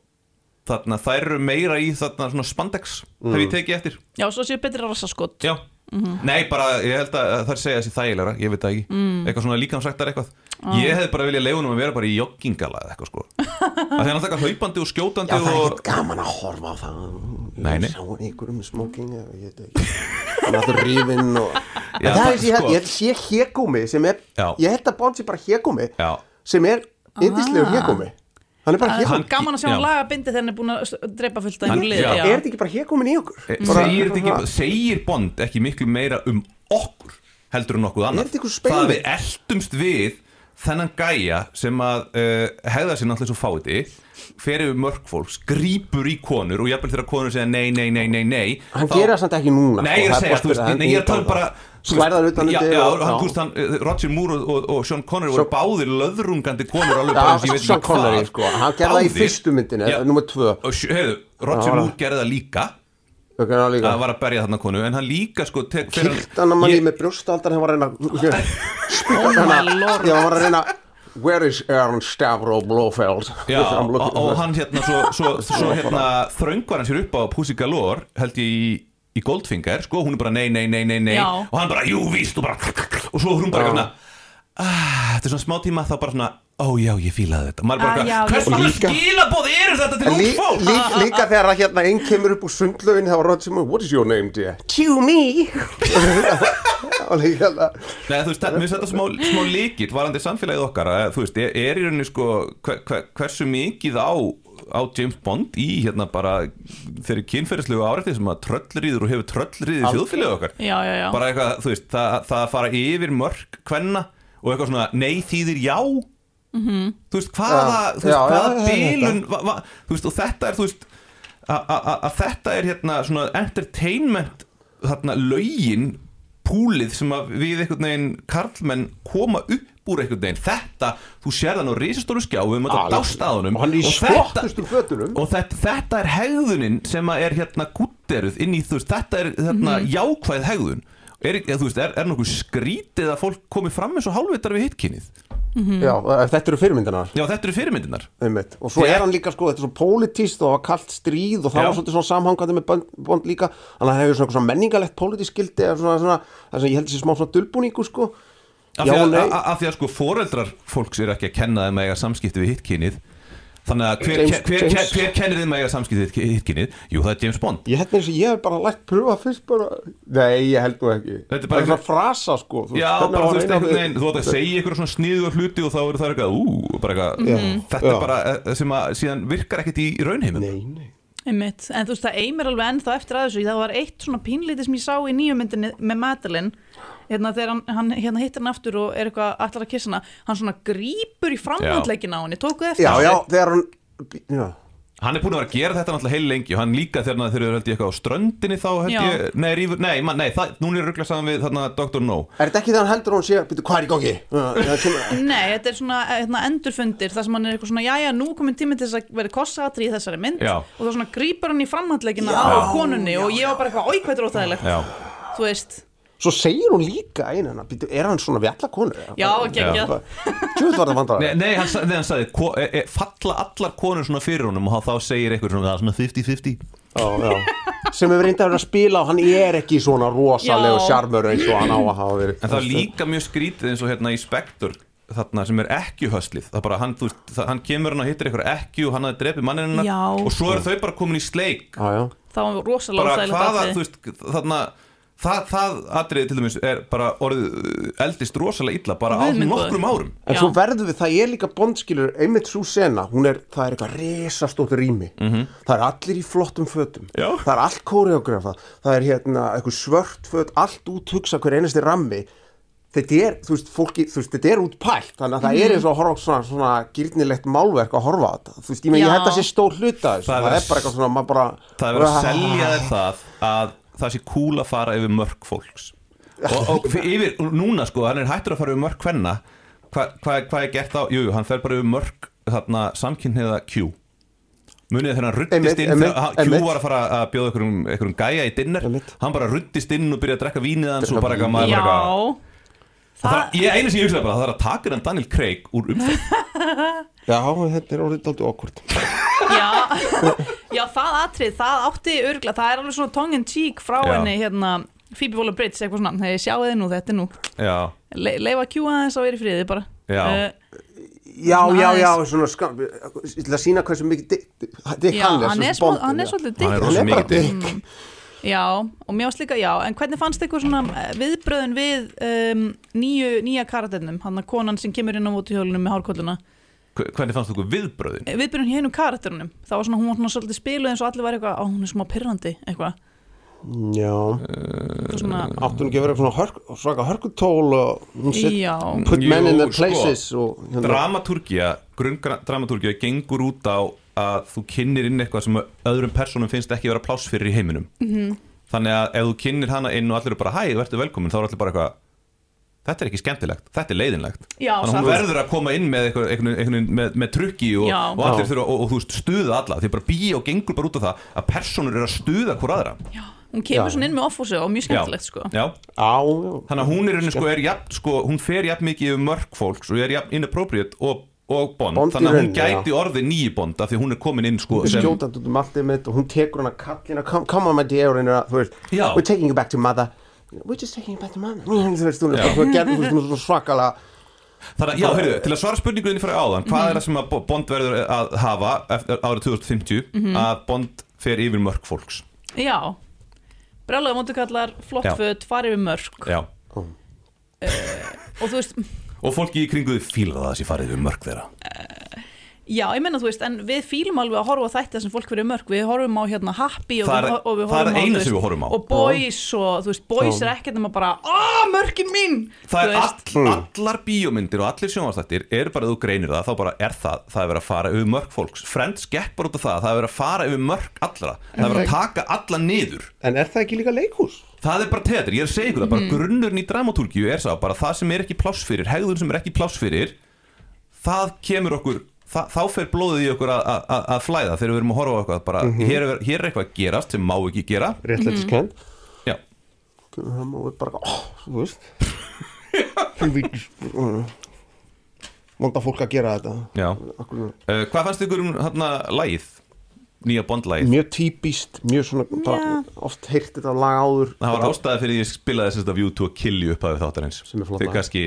þarna þær eru meira í þarna svona spandex hef ég tekið eftir.
Já, svo séu betri rassaskott
Já. Nei, bara, ég held að það segja þessi þægilegra, ég veit það ekki. Eitthvað svona líkamsræktar eitthvað. Ég hefði bara viljað leifunum að vera bara í joggingala eða eitthvað sko. Að Það er náttúrulega hlaupandi og skjótandi
Já, það er
og...
ekkert gaman að horfa á það.
Nei, nei.
Sá einhver um smoking eða ég veit ekki. Hann er alltaf rífinn og
Já,
það
það-
er,
sko-
ég sé hégómi sem er
Já.
Ég held að Bond sé bara hégómi
Já,
sem er yndislegur hégómi Hann er bara hégómi
Hann-
Gaman að sjá
Já.
hann laga bindi þegar hann er búin að drepa fullt af
Hann-.
Er þetta ekki bara hégómin í okkur?
E-
Bara-
segir, þetta ekki, segir Bond ekki miklu meira um okkur heldur en nokkuð annað
þetta einhver speilmynd?
Það við eldumst við þennan gæja sem að uh, hegða sér náttúrulega svo fáti fer yfir mörg fólks, grípur í konur og jafnvel þegar konur segja nei, nei, nei, nei, nei
Hann
þá-
það samt ekki núna.
Nei, ég er að segja, þú veist, nei, ég er að tala bara þú veist,
Slæðar utan
já, hann, þú veist, hann, eh, Roger Moore og, og, og Sean Connery voru báðir löðrungandi konur alveg bara og ég veit
Sean
ekki hvað.
Connery sko. Hann gerði það í fyrstu myndinni,
Já.
nummer tvö.
Og heyrðu, Roger Moore gerði það líka
Það
að var að berja þarna konu en hann líka sko tek, fer hann-
Kilt hann að manni
Ég-
með brjóstaldar hann var að reyna spika
Oh my
hann
lord.
Já, hann var að reyna Where is Ernst Stavro Blofeld?
Já, og, og hann hérna svo, svo, svo hérna þröngvar hann sér upp á Pussy Galore held ég í, í Goldfinger sko, hún er bara nei, nei, nei, nei, nei. Og hann bara, jú, víst og bara og svo hún bara svona ah, þetta er svona smá tíma þá bara svona ó já, ég fílaði þetta. Maður
Ah,
bara,
já,
eitthvað, hvers
ég-
mann
Líka-
skilabóð eru þetta til
lí,
út fólk
lí, líka þegar að hérna einn kemur upp úr sundlaugin þá var Roger Moore, what is your name dear? To me. Og líka hérna
Nei, þú veist, það- mér finnst þetta smá, smá líkit varandi samfélagið okkar að, þú veist, er, er í rauninni sko hver, hver, hversu mikið á á James Bond í hérna bara þeirri kynferðislegu árætti sem að tröllriður og hefur tröllriðið þjóðfélagið okkar.
Já, já, já.
Bara eitthvað, þú veist, það, það að fara yfir mörg kvenna og eitthvað svona nei þýðir já -hmm. þú veist, hvaða,
Já,
þú veist,
já,
hvaða
já, já,
bilun va, va, þú veist, og þetta er, þú veist að þetta er hérna svona entertainment þarna lögin púlið sem að við einhvern veginn karlmenn koma upp úr einhvern veginn þetta, þú sér það nú risastóru skjá við mötum að
Alveg.
dást að honum
og hann er í
þetta- og þetta, þetta er hegðunin sem að er hérna gutteruð inn í þú veist, þetta er hérna
Mhm.
jákvæð hegðun er, eða, þú veist, er, er nokkuð skrítið að fólk komi fram eins og hálfvitar við hitkynnið
Já, þetta eru fyrirmyndinar
já, þetta eru fyrirmyndinar
einmitt. og svo
Já.
er hann líka sko, þetta er svo pólitíst og kallt stríð og það
Já.
var svolítið svona samhangandi með Bond, Bond líka þannig að það hefur svona, svona menningalegt pólitísk gildi eða svona, svona, það sem ég held sér smá svona dulbúningu sko
af því að, að, að því að sko foreldrar fólks eru ekki að kenna þeim að eiga samskipti við hitkynnið þannig að hver,
James-
hver, hver,
James-
hver, hver kennir þeim að eiga samskipti við hitkynnið jú, það er James Bond.
Ég held eins og ég hef bara lært pröfa fyrst bara Nei, ég held nú ekki.
Þetta er bara
svona frasa sko þú
Já, bara þú veist einhvern veginn, þú átt að segja ykkur svona sniðu hluti og þá eru það eitthvað, ú, bara eitthvað
Já.
Þetta
Já.
er bara eh, sem að síðan virkar ekkert í, raunheimum.
Nei, nei.
Einmitt. En þú veist, það eimir alveg ennþá eftir að þessu. Það var eitt svona pínlítið sem ég sá í nýju myndinni með Madeline hérna þegar hann, hann hérna hittir hann aftur og er eitthvað allar að kissa hana, hann svona grípur í framhandleikin á henni, tókuð eftir
Já, já, þegar hann Já,
Hann er búin að vera að gera þetta náttúrulega heil lengi og hann líka þegar þeir eru held ég eitthvað á ströndinni þá held
Já.
ég, nei, rífur, nei, man, nei það, núna er ruggla saman við þarna Dr. No
Er þetta ekki þegar hann heldur hún sé Býtu, hvað er í gangi? Já,
Nei, þetta er svona hérna, endurfundir þar sem hann er eitthvað svona, jæja, nú er komin tími til þess að vera kossatri í þessari mynd
Já.
og þá svona grípur hann í framhandleikina
Já.
á konunni og ég var bara eitthvað, oi, hvað er óþægilegt
Já,
þú veist,
Svo segir hún líka einu er hann svona við alla konur?
já, geggjað.
Tjóð var það vandrar
nei, nei, hann, nei, hann sagði e, e, falla allar konur svona fyrir honum? Og þá segir eitthvað svona, það er svona 50-50
Já, já. Sem hefur reyndið að vera að spila og hann er ekki svona rosalegu
Já.
sjarmur eins og hann á að hafa verið.
En það er líka mjög skrítið eins og hérna í Spectre þarna sem er ekki höslið það er bara hann, þú veist, það, hann kemur hann og hittir eitthvað ekki og hann hafði drepið mannina
Já.
og svo eru þau bara komin í sleik.
Já, já.
Það var rosalega
bara
óþægilegt
það, það atriði til dæmis er bara orðið uh, eldist rosalega illa bara á nokkrum árum.
En
Já.
svo verður við, það er líka bondskilur einmitt svo sena, hún er, það er eitthvað resastótt rými, það er allir í flottum fötum,
Já.
það er allt koreografa, það er hérna eitthvað svört föt, allt út hugsa hver einasti rammi. Þetta er, þú veist, fólki, þú veist, þetta er út pælt þannig að það er eins og að horfa á svona, svona gýrnilegt málverk að horfa á þetta, þú veist, ég held að sé stór hluta
Það er
það, er bara eitthvað svona, maður bara
það er að selja þér það að það sé cool að fara yfir mörg fólks. Og, og yfir, og núna sko, hann er hættur að fara yfir mörg hvenna hvað hva, hva er gert á, jú, hann fer bara yfir mörg þarna samkynniða Q. Munið þegar hann ruttist inn Q var að fara að bjóða einhverjum, gæja í dinner. Hann bara ruttist inn og byrjaði að drekka vínið hans og bara eitthvað.
Já
Það,
það,
ég einu sem ég hugsaði bara, það er að taka hann Daniel Craig úr umferð
Já, þetta er orðið aldrei okkur
já, já, það atrið það átti örgla, það er alveg svona tongue in cheek frá
Já.
henni hérna Phoebe Waller-Bridge, eitthvað svona, þegar sjáu þið nú, þetta er nú
Já,
Le leifa að kjúa þess að vera í friði bara
Já.
Eh,
Já,
Svona
já, já,
aðeins.
svona skam til að sína hversu mikið dick, dick
já,
hann er,
hann er, smá,
Bondinn,
hann er
já.
svolítið
Hann er
dick
rosa
Hann er bara
mikið
dick
Já, og mér varst líka, já, en hvernig fannst eitthvað svona eh, viðbröðin við um, nýju, nýja karaternum, hann að konan sem kemur inn á mótuhjólunum með hárkolluna
Hve- hvernig fannst þú viðbröðin?
Eh, viðbröðin hjá einu karaternum, það var svona, hún var svona svolítið spiluð eins og allir var eitthvað, á, hún er smá pyrrandi eitthvað,
Já,
eitthvað svona
áttu hún ekki að vera svona hörk, svaka hörkutól og hún
Já,
put
Jú,
men in their
sko.
places og hérna,
Dramatúrkía, grunndramatúrkía gengur út á að þú kynnir inn eitthvað sem öðrum personum finnst ekki vera pláss fyrir í heiminum -hmm. þannig að ef þú kynnir hana inn og allir eru bara hæ, þú ertu velkomin, þá er allir bara eitthvað þetta er ekki skemmtilegt, þetta er leiðinlegt.
Já,
þannig að hún verður að koma inn með, eitthvað, eitthvað, eitthvað, með, með trukki og,
Já.
og allir þurfa og, og þú veist stuða alla því bara bíó gengur bara út á það að personur eru að stuða hvort aðra.
Já, hún kemur
Já.
svona inn með offósi og mjög skemmtilegt, sko.
Já. þannig að hún er, rauninni, sko, er jafn, sko, hún fer jafn mikið yfir mörg fólks og er jafn inappropriate og, og bond,
Bond
þannig að hún gæti orðið nýji bond af því hún er komin inn sko, sem,
um og hún tekur hana kallina, come, come on my dear og að, we're taking you back to mother we're just taking back to mother þú veist, hún er bara, þú gerði, þú veist, hún er svo svakalega
þannig að, já, heyrðu, til að svara spurninguðinni fyrir áðan hvað er það sem að Bo- Bond verður að hafa eftir árið 2050 að Bond fer yfir mörg fólks
Já, brjálega mótukallar, flott
Já.
föt, farið við mörg
já.
og þú veist,
og fólki í kringuði að sé farið yfir mörg þeirra
já, ég menna þú veist en við fýlum alveg að horfa á þætti sem fólk verið mörg. Við horfum á hérna Happy og,
er-
og við horfum á, veist,
við horfum á.
og Boys og þú veist, Boys er ekkert nema bara aaa, mörkin mín!
Það er all, allar bíómyndir og allir sjónvastættir er bara þú greinir það þá bara er það, það er verið að fara yfir mörg fólks. Friends gekk bara út af það, það er verið að fara yfir mörg allra, það er verið að taka alla niður.
En er það ekki líka leikhús?
Það er bara teater, ég er að segja ykkur það, bara grunnurinn í dramatúrkíu er sá, bara það sem er ekki pláss fyrir, hegðun sem er ekki pláss fyrir, það kemur okkur, það, þá fer blóðið í okkur að, að, að, að flæða þegar við erum að horfa á eitthvað, bara hér, er, hér er eitthvað að gerast sem má ekki gera,
réttlætiskend
já,
það má við bara, oh, þú veist. Helvíkis vonda fólk að gera þetta.
Uh, hvað fannst ykkur um hérna lægið, nýja Bond-lægið?
mjög típist, mjög svona
Já.
oft heyrt þetta lag áður
Það var ástæði fyrir ég spilaði þess að View to a Kill you upphafið þáttarins
Sem er flott
Þið
lag.
kannski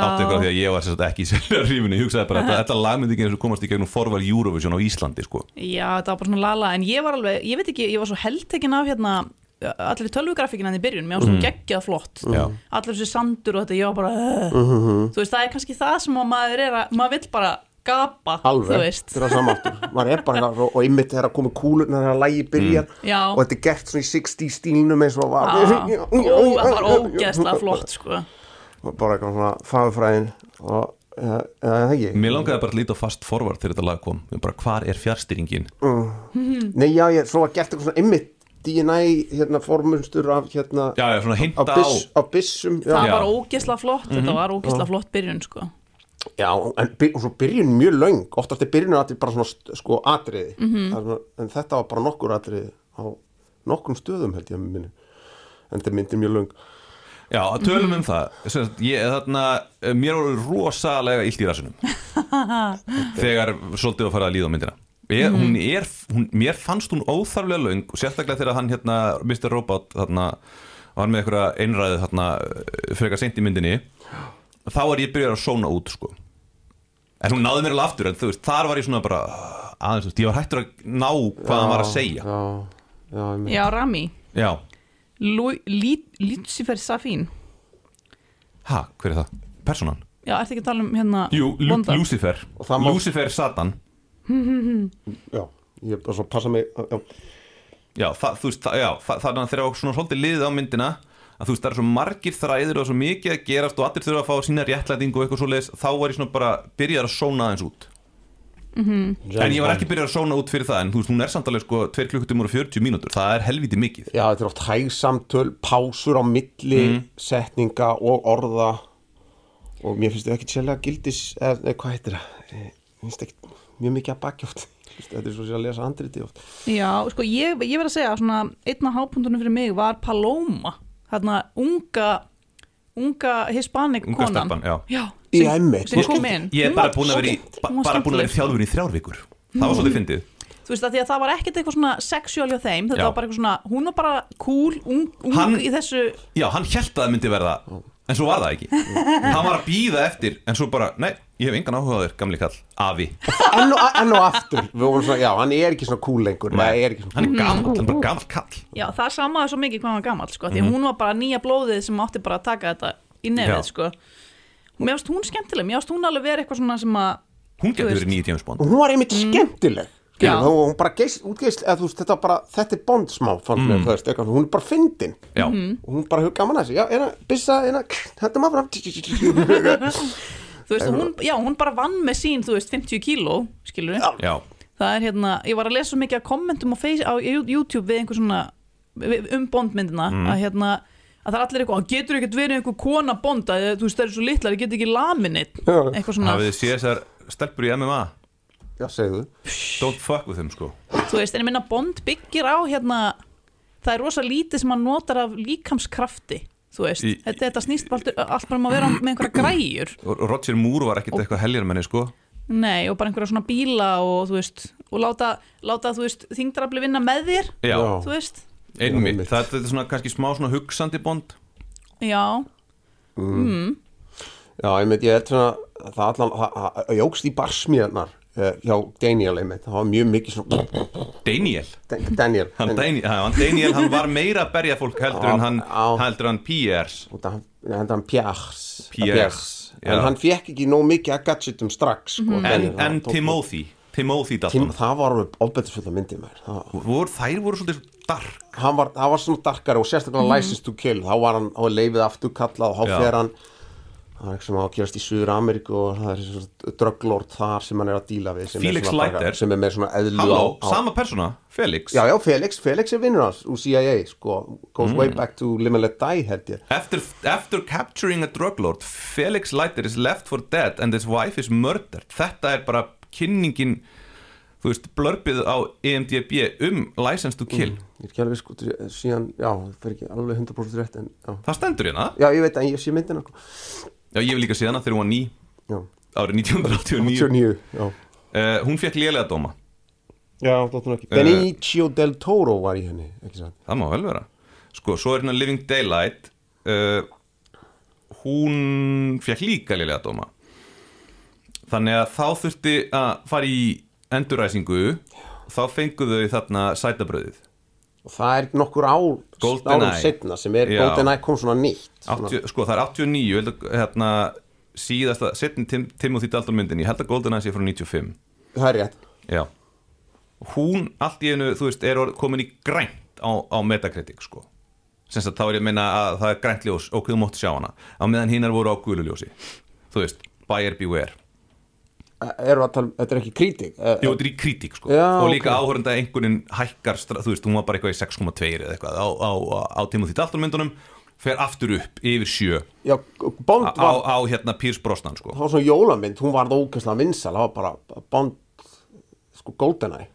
áttu ykkur á því að ég var að ekki í selja rífinu Ég hugsaði bara að þetta lag myndi ekki eins og komast í gegnum forval Eurovision á Íslandi sko.
já, þetta var bara svona lala en ég var alveg, ég veit ekki, ég var svo heldtekin af hérna allir tölvugrafíkina í byrjun mér var svona geggjað flott
Já.
allir þessi sandur og þetta, ég var bara uh. þú veist, það er kannski það sem að maður er að maður vill bara gapa þú
alveg, þetta er það samáttur maður er bara, eitthvað- og einmitt þegar að koma kúlurnar þegar að lægi byrjar
Já.
og þetta er gert svona í 60 stílnum eins og var
það var ógeðslega flott sko.
Og bara eitthvað svona fagfræðin og eða eða það ekki
Mér langaði bara að líta á fast forward þegar þetta lag kom bara, Hvar er fjárstýringin?
nei já, ég, svo var gert eitthvað svona einmitt DNA hérna formunstur af hérna
Já, já, svona
af,
hinta á
byss, af byssum já.
það var ógeðslega flott þetta var ógeðslega flott byrjun sko.
Já, en svo byrjun mjög löng. Oftast er byrjun að þetta bara svona sko atriði.
Mhm.
svona, en þetta var bara nokkur atriði á nokkrum stöðum held ég að minni. En þetta myndir mjög löng.
Já, tölum um það. Sagt, ég, þarna, eh, Mér voru rosalega illt í rassunum Þegar svolítið að fara að líða á myndina. Ég, hún er, hún, Mér fannst hún óþarflega löng og sérstaklega þegar hann hérna Mr. Robot þarna, var með einhverja einræðu þarna, frekar seint í myndinni þá er ég byrjar að sóna út sko. En hún náði mér alveg aftur en þú veist, þar var ég svona bara aðeins, ég var hættur að ná hvað hann var að segja.
Já, já, ég meina.
Já, Rami.
Já,
Lucifer Safin
ha, hver er það? Personan?
Já, ertu ekki að tala um hérna
Jú, Lu
vonda?
Lucifer.
Og það má-
Lucifer Satan.
Já, ég bara svo passa mig já,
Já, það, þú veist, það, já, það, þannig að þegar svona svolítið liðið á myndina að þú veist, það er svo margir þræðir og svo mikið að gerast og allir þurfa að fá sína réttlætingu og eitthvað svo leiðis, þá var ég svona bara byrjar að sóna aðeins út. En ég var ekki byrjar að sóna út fyrir það en þú veist, hún er samt alveg sko 2 klukkutímur og 40 mínútur, það er helviti mikið.
Já, þetta er oft hægsamtöl, pásur á milli
Mhm.
setninga og orða. Og mér finnst þetta ekki sérlega gildis eða eða hvað heitir það? Eh, mér finnst ekki mjög mikið að bakja oft. Þetta er svo sér að lesa handriti oft.
Já, sko, ég, ég verð að segja svona, einn af hápuntunum fyrir mig var Paloma þarna unga unga hispanic
Unga
konan.
stelpan, já.
já
Í
sem, kom inn.
Ég er bara búin að vera í, þjálfur í þrjár vikur. Það var svolítið fyndið.
Þú veist að því að það var ekkert eitthvað svona sexual hjá þeim, þetta
Já.
var bara eitthvað svona hún var bara cool, ung, ung
Hann-
í þessu
Já, hann held að það myndi verða en svo var það ekki. Hann var að býða eftir, en svo bara, nei, ég hef engan áhuga á þér, gamli kall, afi.
Enn og, enn og aftur, við vorum svona, já, hann er ekki svona cool lengur. Nei, er ekki svona
hann er gamall, hann er bara gamall kall.
Já, það samaði svo mikið hvað hann var gamall sko, því
Mhm.
hún var bara nýja blóðið sem átti bara að taka þetta í nefið
Já.
sko. Mér finnst hún skemmtileg, mér finnst hún alveg verið eitthvað svona sem að
hún getur verið nýja James Bond
og hún var einmitt skemmtileg.
Já.
Skilur, hún, hún bara geist, útgeist eða þú veist, þetta var bara, þetta er bond smá fannst mér, þú veist, eitthvað, hún er bara fyndin. Og hún bara hefur gaman að þessu, eina, byssa, eina þetta maður fram
þú veist, hún, já, hún bara vann með sín, þú veist, 50 kíló, skilur Það er hérna, ég var að lesa svo mikið af kommentum á, face, á YouTube við einhver svona við- um bondmyndina
Mhm.
að hérna að það er allir eitthvað, "Hann getur ekkert verið einhver kona bonda, þú veist, það er svo litlar, ég get ekki laminit, eitthvað svona.
Hafið þið séð þessar stelpur í MMA
já, segðu.
Don't fuck with them sko.
Þú veist, en ég minna Bond byggir á hérna, það er rosa lítið sem hann notar af líkamskrafti þú veist,
Í-
þetta, þetta snýst bara allt, allt bara um að vera með einhverja græjur.
Og Roger Moore var ekkert eitthvað heljarmenni sko.
Nei, og bara einhverja svona bíla og þú veist, og láta, láta þú veist, þingdrafli vinna með þér
já,
Já.
þú veist,
einmitt,
einmitt.
það þetta er svona kannski smá svona hugsandi Bond.
Já.
Já, ég veit, ég held svona að það allan, það, það jógst í barsmíðarnar hjá Daniel, veit, það var mjög mikið svona
Daniel?
Dan- Daniel,
hann, Daniel, hann, Daniel, hann var meira að berja fólk heldur en hann,
Já.
heldur en Piers.
Hendur hann Piers.
Piers,
en hann fekk ekki nóg mikið að gadgetum strax sko,
en,
Daniel,
en
tók-
Timothy Timothy
Tim,
Dalton
það var alveg ofbeldisfulla myndi mér það,
voru, þær voru svolítið dark.
Hann var, það var svona darkari og sérstaklega License to Kill. Þá var hann, var leifið aftur kallað og þá fer hann það er eitthvað sem á að gerast í Suður Ameríku og það er svona drugglord þar sem hann er að díla við
Felix
er
Leiter.
sem er með svona eðlu
Halló,
á, á
sama persóna, Felix
Já, já, Felix, Felix er vinnur hans úr CIA, sko, goes
Mm.
way back to Live and Let Die, held ég.
After, after capturing a drug lord Felix Leiter is left for dead and his wife is murdered þetta er bara kynningin þú veist, blörpið á EMDB um License to Kill
Ég er ekki alveg sko, síðan, já, það fer ekki alveg 100% rétt, en, já.
það stendur hérna
Já, ég veit að ég sé myndina, sko.
Já, ég vil líka sé hana þegar hún var ný.
Já,
árið 1989
89, já.
uh, hún fekk lélega dóma.
Já, þóttum
Eh.
ekki. Benicio del Toro var í henni,
það má vel vera. Sko, svo er hérna Living Daylight. Uh, hún fekk líka lélega dóma. Þannig að þá þurfti að fara í enduræsingu þá fenguðu þau þarna sætabröðið
Og það er nokkur
Golden
árum setna sem er. GoldenEye kom svona nýtt. Svona,
80, sko það er 89 ég held hérna, síðasta setni tim, Timothy Dalton myndin ég held að GoldenEye sé frá 95
það er rétt.
já. Hún allt í einu þú veist er komin í grænt á, á Metacritic sko. Sem þá er ég að meina að það er grænt ljós og þú mátt sjá hana. Á meðan hinnar voru á gululjósi þú veist buyer beware
Við að tala, um- þetta er ekki kritik. Eh,
Jú, þetta er í kritík sko
Já,
og líka
ok.
okay. áhörenda einhverjum hækkar þú veist, hún var bara eitthvað í 6,2 eða eitthvað á, á, á, Timothy Dalton myndunum fer aftur upp yfir 7
Já, Bond
á,
var,
á hérna Pierce Brosnan sko
það var svona jólamynd, hún var ógæslega vinsal, það var bara Bond, sko, GoldenEye.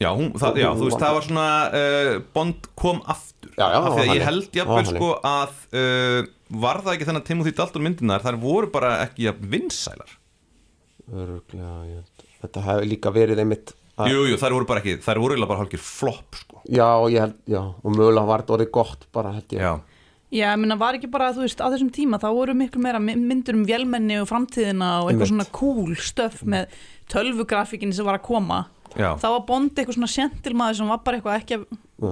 Já, hún, það, já, þú veist,
var-
það var svona uh, Bond kom aftur
Já, já,
af því að
það var
ég held
Það
jafnvel
var
sko að uh, var það ekki þennan Timothy Dalton myndinar þar voru bara ekki jafn vinsælar
Öruglega, ég held. Þetta hefði líka verið einmitt að,
Jú, jú, þær voru bara ekki, þær voru eiginlega bara hálfgjör flopp sko.
Já, ég held, já, og mögulega var þetta orðið gott bara held ég.
Já,
Já, ég meina, var ekki bara, þú veist, á þessum tíma þá voru miklu meira my- myndir um vélmenni og framtíðina og eitthvað svona cool stöf með tölvugrafikin sem var að koma.
Já,
þá var Bond eitthvað svona sentilmaður sem var bara eitthvað ekki að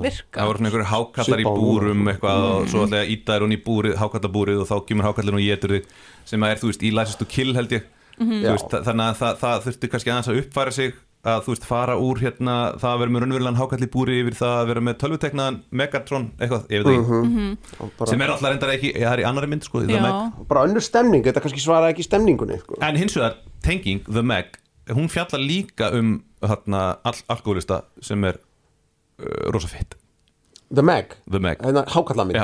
virka.
Það voru svona einhverju hákallar í búrum eitthvað og svo ætlaði að íta þér hún í búrið, hákallabúrið og þá kemur hákallin og getur þig sem að er, þú veist, í License to Kill held ég Þú
Já.
veist, þa- þannig að það, það þurfti kannski aðeins að uppfæra sig að þú veist, fara úr hérna það að vera með raunverulegan hákall í búri yfir það að vera með tölvuteknaðan Megatron eitthvað, ég veit ekki,
Og bara,
sem er alltaf reyndar ekki, það er í annari mynd sko,
bara önnur stemning, þetta kannski svara ekki stemningunni sko.
En hins vegar, tenging, The Meg hún fjallar líka um þarna, all alkoholista sem er uh, rosa fitt,
The Meg,
The Meg.
Hérna hákallaminn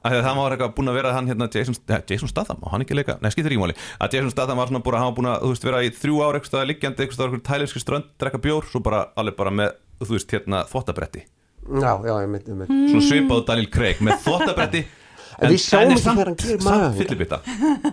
Það var eitthvað búin að vera hann hérna Jason, Jason Statham, og hann ekki leika, nei skiptir ekki máli. Að Jason Statham var svona búin að, var búin að þú veist, vera í þrjú ár eitthvað liggjandi, eitthvað tælenski strönd drekka bjór, svo bara alveg bara með þú veist, hérna, þvottabretti.
Já, já, ég myndi, ég myndi
svona svipaðu Daniel Craig með þvottabretti
En við sjáum ekki þegar hann gerir
fyllibita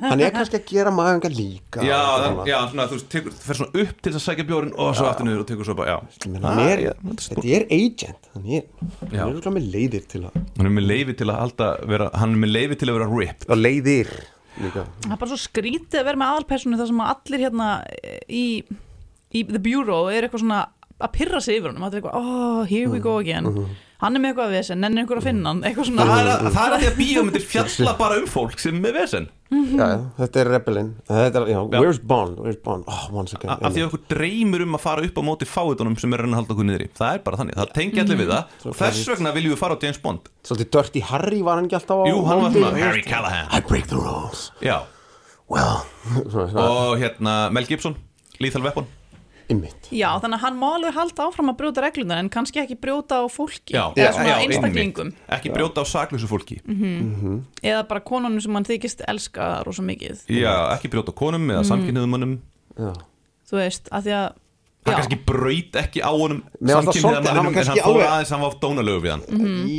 Hann er kannski að gera maðuranga líka
Já, það,
svona.
já, svona, þú veist, tekur, fer svona upp til þess að sækja bjórin og svo aftur niður og tekur svo bara, já
Ég meina, hann er,
Ah,
þetta er agent. Hann er, hann er með leiðir til að
hann er með leifi til að halda vera, hann er með leifi til að vera ripped.
Og leiðir líka.
Það er bara svo skrítið að vera með aðalpersonu þar sem að allir hérna í, í The Bureau er eitthvað svona að pyrra sig yfir honum, það eitthvað, oh, here we go again hann er með eitthvað að vesen, nennir einhver að finna hann eitthvað svona,
það er, að, það er að því að bíómyndir fjalla bara um fólk sem er með vesen.
Já, já, þetta er rebelin Þetta er, já, where's Bond, where's Bond? Oh, once again
af því að okkur dreymur um að fara upp á móti fáitunum sem er að reyna að halda okkur niður í það er bara þannig, það tengi allir við það. Og þess vegna viljum við fara á James Bond.
Svolítið Dirty Harry var hann ekki alltaf á
jú, hann var svona Harry Callahan.
I break the rules.
Já,
Well,
og hérna Mel Gibson Lethal Weapon
ymmit
já, þannig að hann má alveg halda áfram að brjóta reglunar en kannski ekki brjóta á fólki
já,
eða svona
já,
einstaklingum.
Einmitt. ekki brjóta á saklausu fólki.
Eða bara konunum sem hann þykist elska rosa mikið,
já, ekki brjóta á konum eða samkynniðum mönnum
Já,
þú veist, að því að
hann
já,
kannski braut ekki á honum
Mér fannst það
samkynniða
svolítið- hann var
mannum en hann fór aðeins hann var dónalögu við hann.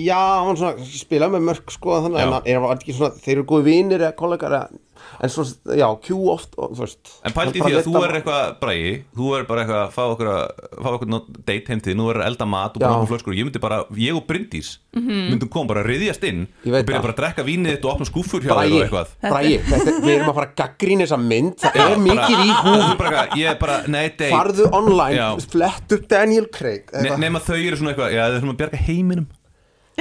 Já hann svona spilaði með mörg sko þannig hann er var ekki svona, þeir eru góði vinir eða kollegar eða, en svona, já, Q oft og, veist
En pældi í því að þú er eitthvað bræði Þú er bara eitthvað að fá okkur að fá okkur not- date heim til því, nú er elda mat og
Já.
bara okkur flöskur. Ég myndi bara, ég og Bryndís myndum koma bara að riðjast inn og byrja bara að drekka vínið þitt og opna skúffur hjá þér og eitthvað.
Bragi, þetta, við erum að fara að gaggrín þessa mynd. Það
Já,
er mikið
bara-
í
Þú
húf
bara eitthvað, Ég bara, nei, date.
Farðu online,
Já.
flett upp Daniel Craig.
Nema þau eru svona eitthvað, já,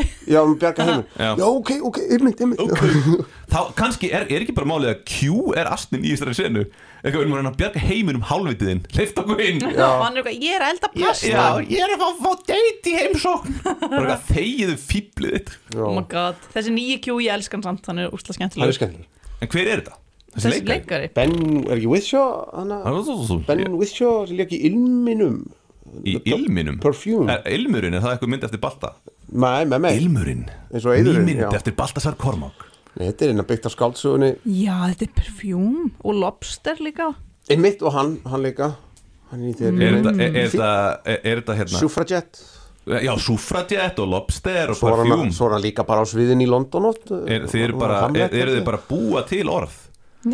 já, um bjarga heiminn.
Já.
já, ok, ok, ymmit, ymmit
Þá kannski er, er ekki bara málið að Q er astnin í þessari senu? Eitthvað, við erum að bjarga heiminum hálfvitiðinn Leift okkur inn.
Og hann er eitthvað, ég er að elda pasta
Já, ég er að fá, fá date í heimsókn. Bara eitthvað, þegiðu fýblið þitt.
Oh my god, þessi nýju kjú ég elskan samt hann er úsla
það er
skemmtilegur.
Skemmtileg
En hver er þetta?
þessi leikari?
Ben, er ekki Withshaw Ben
Ben
Withshaw sem leik í Ilminum.
Í ilminum?
Perfume.
er, Ilmurinn, er það eitthvað mynd eftir Balta?
Nei, með mig.
Ilmurinn.
Eins og eiðurinn,
Ný mynd
já.
eftir Baltasar Kormák.
Nei, Þetta er inn að byggt á skáldsögunni.
Já, þetta er perfjúm og lobster líka.
Einmitt og hann, hann líka. Hann er
Er þetta, hérna?
Suffragette.
Já, Suffragette og Lobster og
er,
Parfum
svo er hann líka bara á sviðin í London oft
er, Þið eru bara, er, eru þið bara að búa til orð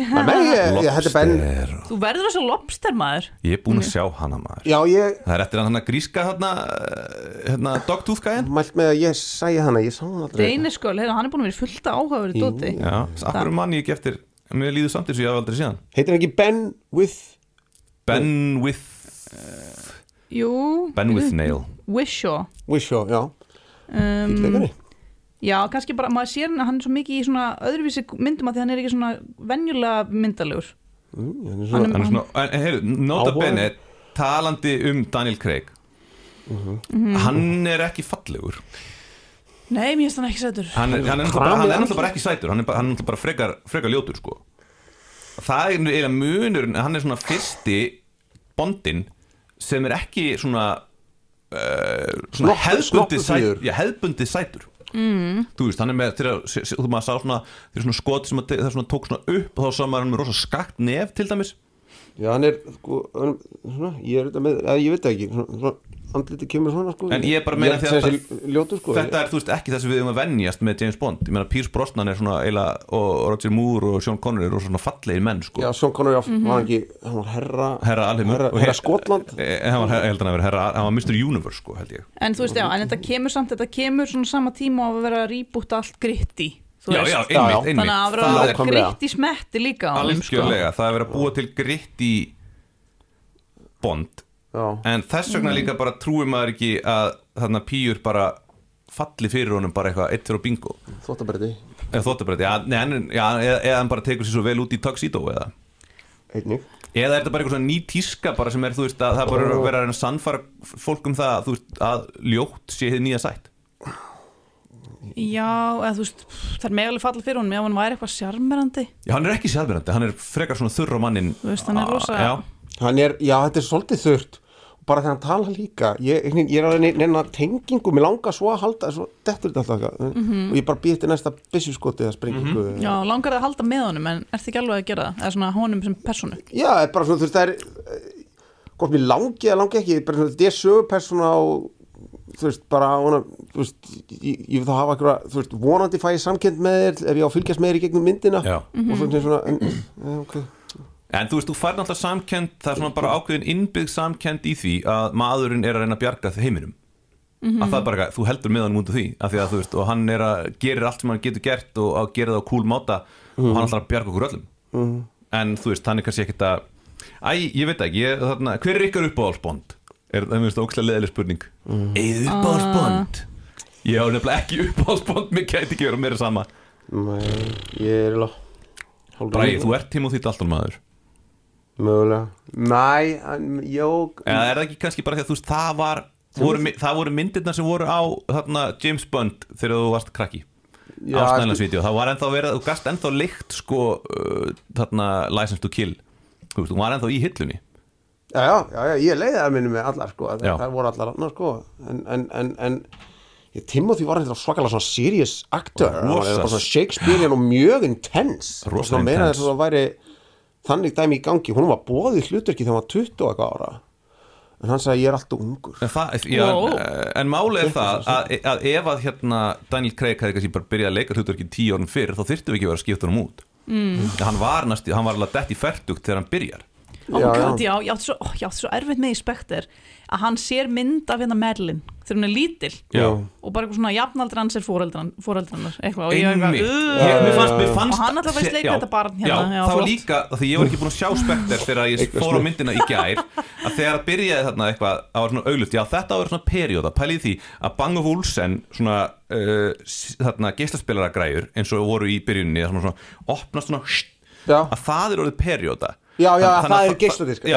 Er
Lobster.
Þú verður þessu lobster maður.
Ég er búin að sjá hana maður.
Já, ég
Það er eftir hann að gríska hérna, hérna Dogtooth gæðin
mælt með að ég sæði hana Ég sá hann aldrei.
Heyrðu, hann er búin að vera fullt áhugaverið dóti.
Já, akkur mann ég ekki eftir Mér líður samt eins og ég haf aldrei síðan
Heitir hann ekki Ben with
Ben with
jú,
Ben with nail.
Wishaw
Wishshaw, já.
Um,
Leikari
já, kannski bara, maður sér hann hann er svo mikið í svona öðruvísi myndum að því hann er ekki svona venjulega myndalegur.
Mm, hann er
Hann
svona-
er-
svona, en heyrðu, nota bene talandi um Daniel Craig.
Mhm.
hann er ekki fallegur.
Nei, mér finnst hann ekki sætur.
Hann er, hann er, náttúrulega bara, hann er náttúrulega bara ekki sætur. Hann er, hann er náttúrulega bara frekar, frekar ljótur sko. það er eiginlega munurinn hann er svona fyrsti bondin sem er ekki svona uh, svona hefðbundi, sæt, já, hefðbundi sætur mm. þú veist, hann er með þegar, þú maður sá svona, þegar svona skot sem að, það svona tók svona upp og þá sá maður hann með rosa skakt nef til dæmis
Já, hann er, sko, hann, svona, ég er þetta með, eða, ég veit ekki, svona, svona andliti kemur svona, sko.
En ég er bara meina
Ég
því að
ljótur, sko.
þetta er þú veist ekki það sem við erum að venjast með James Bond ég meina Pierce Brosnan er svona eila, og Roger Moore og Sean Connery eru svona fallegir menn sko.
Já, Sean Connery, mm var hann ekki, hann var herra,
herra alheimur
herra,
og
herra
he-
Skotland.
Hann var, ég held hann að vera herra, hann var Mr. Universe sko held ég
en þú veist, já, en þetta kemur samt þetta kemur svona sama tíma á að vera að rýbúta allt gritti þú
Já,
veist.
já, einmitt, einmitt
þannig að það
er
alveg gritt í smetti líka sko.
algjörlega, það er verið að búa til gritt í bond en þess vegna
Mhm.
líka bara trúir maður ekki að þarna pýjur bara falli fyrir honum bara eitthvað eitt fyrir á bingo.
Þóttabræti
eða þóttabrætti, já, nei, en- já, eða, eða hann bara tekur sér svo vel út í tuxedo eða.
Einnig.
Eða er þetta bara eitthvað svona ný tíska bara sem er, þú veist, að það er bara að vera að sannfara fólk um það, að, þú veist, að ljótt sé þið nýja sætt.
Já, eða þú veist það er meðalveg falla fyrir honum ef hann væri eitthvað sjarmerandi.
Já, hann er ekki sjálfverandi, hann er frekar svona þurr á mannin
Þú veist, hann er rosa-
Já,
Hann er, já, þetta er svolítið þurrt. og bara þegar hann tala líka ég, ég, ég er að neina tengingu mér langar svo að halda, svo dettur þetta alltaf eitthvað. Og ég bara býtti næsta byssuskoti eða sprengingu
já, langar það að halda með honum en ertu ekki alveg að gera það, eða svona honum sem personu
Já, er bara svona, þú veist, það er eh, hvort mér langi eða langi ekki bara svona, þetta er sögupersona og þú veist, bara hana, þú veist, ég, ég vil þá hafa eitthvað, þú veist, vonandi fæ ég samkend með þér ef ég á að fylgjast með þér í gegnum myndina.
Já.
Og svona, svona en, ja, ok
En þú veist, þú fær náttúrulega samkend, það er svona bara ákveðin innbyggð samkend í því að maðurinn er að reyna að bjarga heiminum. Að það er bara, eitthvað, þú heldur með hann út af því af því að þú veist, og hann er að gerir allt sem hann getur gert og að gera það á cool máta og hann ætlar að bjarga okkur öllum. En þú veist, hann er kannski ekkert að Æ, ég veit ekki, ég, þarna, hver er ykkar uppáhalsbond? Er það minnst ókslega leðileg spurning. Eða uppáhalsbond? Ég á nefnilega ekki
er hálfur
Bræði, þú ert Timothy Dalton maður
Mögulega. Næ, en, jó
Eða er það ekki kannski bara því að þú veist það var voru, það voru myndirna sem voru á þarna, James Bond þegar þú varst krakki
Já,
á snæðlansvídeó, það var ennþá verið þú gast ennþá lykt sko uh, þarna License to Kill. Þú veist, þú var ennþá í hillunni.
Já, já, já, já, ég leiði það minni með allar sko, það, það voru allar annar sko en, en, en, en ég, Timothy var eitthvað svakalega svona serious actor hann var bara svona Shakespearean og mjög intense
Rosa intense.
þess að það væri þannig dæmi í gangi, hún var bóðið hlutverki þegar hún var 20 og eitthvað ára en hann sagði ég er alltaf ungur
en, það, já,
Wow.
en, en málið er það að, að ef að hérna Daniel Craig hefði kannski bara byrjað að leika hlutverkin tíu orðin fyrir þá þyrftum við ekki að vera að skipta honum út mm. hann var næstu, hann var alveg dett í fertugt þegar hann byrjar
oh
Já,
my
já.
god, já, ég átti svo, svo erfitt með í spekter að hann sér mynd af hérna Madeline þegar hún er lítil
Já.
og bara eitthvað svona jafnaldri hans er foreldran, foreldrannar eitthvað og ég eitthvað,
Ég- mér fannst,
"Ugh."
mér fannst
og hann alltaf veist leika
Já,
þetta barn
Já,
hérna
það var líka, því ég var ekki búin að sjá spekter þegar ég fór á myndina í gær að þegar að byrjaði þarna eitthvað að var svona auglut, já þetta var svona perióda pælið því að Bang of Olsen svona uh, þarna geislaspilara græjur eins og voru í byrjunni svona, svona opnast svona
Já.
að það er orðið perióda
Já, já,
Þannig
það
að
eru geisladiskar.
Já,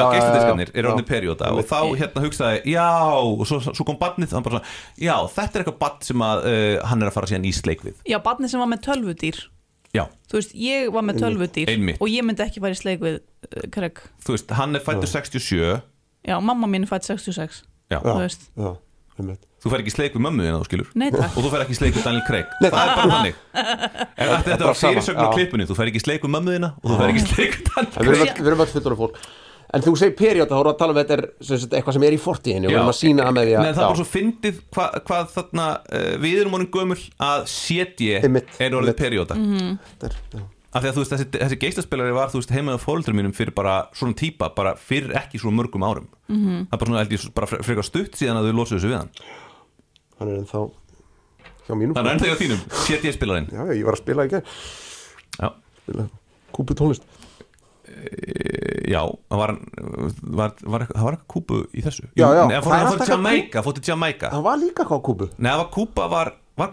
eru orðið
Já.
perióda og þá hérna hugsaði, já og svo, svo kom barnið, hann bara svona já, þetta er eitthvað barn sem að uh, hann er að fara síðan í sleik við.
Já, barnið sem var með tölvudýr.
Já,
þú veist, ég var með tölvudýr
Einmitt.
og ég myndi ekki fara í sleik við uh, Craig.
Þú veist, hann er fættur 67
já, mamma mín er fætt 66
Já,
þú veist,
Já, einmitt
þú fer ekki sleik við mömmu þína, þú skilur.
Nei takk.
Og þú fer ekki sleik við Daniel Craig.
Nei,
það er bara þannig. En þetta
bara
var
sama,
fyrirsögn á
já.
klippunni þú fer ekki sleik við mömmu þína og þú fer ekki sleik við Daniel
En við erum öll- við erum öll fullur fólk. En þú segir perióda, þá erum við að tala um þetta er sem sagt, eitthvað sem er í fortíðinni og við erum að sína það með því að
Nei, það er bara svo fyndið hvað, hvað þarna uh, við erum honum gömul að setji
Einmitt,
er orðið
einmitt.
perióda
Þetta er- já.
af því að þú veist, þessi, þessi geislaspilari var þú veist, heimaðu fóröldur mínum fyrir bara svona típa bara fyrir ekki svo mörgum árum. -hmm. það er bara svona, held ég, bara fre- frekar stutt síðan að þau losuðu þessu við hann
Hann er ennþá hjá mínum.
Þannig er ennþá hjá þínum, setji spilarinn
Já, ég var að spila í
já,
Spila kúpu tónlist.
Já, það var, var, var, það var eitthvað kúpu í þessu?
Já, já, það
hann fór, hann til Jamaica,
Það var líka hvað kúpu.
Nei, það var var, var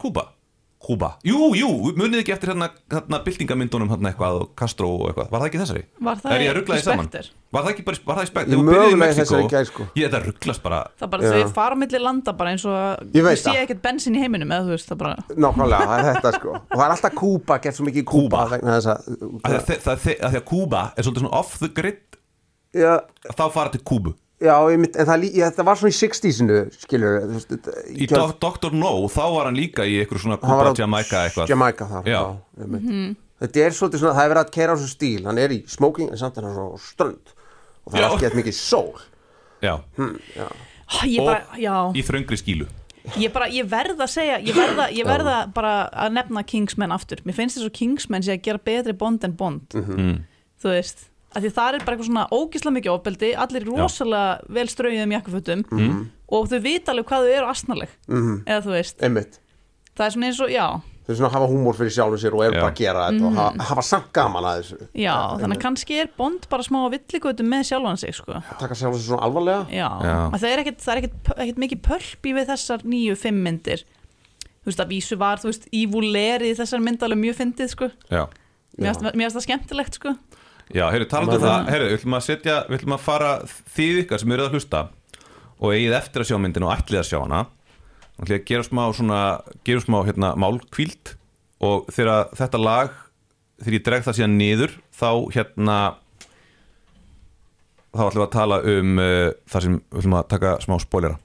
Kúba? Kúba, jú, jú, munið ekki eftir hérna, hérna byltingamyndunum hérna eitthvað og Castro og eitthvað, var það ekki þessari?
Var það
er saman?
Spectre?
Var það ekki bara, var það í spekt?
Ég mögulega í þessari gær, sko.
Ég, þetta rugglast bara
það bara
Já.
þau fara á milli landa bara eins og
Ég veit
þú sé
það.
ekkert bensin í heiminum eða þú veist það bara
Nákvæmlega, það er þetta sko Og það er alltaf kúpa, gett svo mikið
Kúba.
vegna þess að
að því að, þe- það, þe- að því að Kúba er svolítið svona off the grid
Já,
þá fara til Kúbu
já ég mynd, en það, lí- já, þetta var svona í 60-sinu skilur
Í Do Dr. No, þá var hann líka í eitthvað svona
á
Jamaica eitthvað.
Jamaica þar,
Já.
já, einmitt. Þetta er svolítið svona, það er verið að keira á þessu stíl Hann er í smoking en samt er hann svona strönd Og það er
Já.
allt gett mikið sól.
Já,
ég
og
bara, já,
í þröngri skílu.
Ég bara, ég verð að segja ég verða, ég verða bara að nefna Kingsman aftur, mér finnst þess að Kingsman sé að gera betri bond en bond.
Mm.
þú veist, að því það er bara eitthvað svona ógislega mikið ofbeldi, allir rosalega vel strauðum jakkafötum og þau vita alveg hvað þau eru asnaleg
Mhm.
eða þú veist,
Einmitt.
Það er svona eins og, já.
Þau svona hafa húmór fyrir sjálfum sér og eru
Já.
bara að gera þetta og hafa, hafa samt gaman að þessu.
Já, þannig að kannski er Bond bara smá villigötu með sjálfan sig sko.
taka sjálfum sér svona alvarlega.
Já,
Já.
Að það er ekkit, það er ekkit, ekkit mikið pölpi við þessar nýju fimm myndir. Þú veist, að vísu var, þú veist, ívulerið þessar mynd alveg mjög fyndið, sko.
Já,
mér finnst það skemmtilegt, sko
Já heyrðu, talandi um það Heyrðu, við ætlum að setja, við ætlum að fara þið ykkar sem eru að hlusta og eigið eftir að sjá myndinu og ætlið að sjá hana. Og ætlið að gera smá svona gera smá hérna málkvíld og þegar þetta lag þegar ég dreg það síðan niður þá hérna þá ætlum við að tala um uh, það sem við ætlum að taka smá spoilera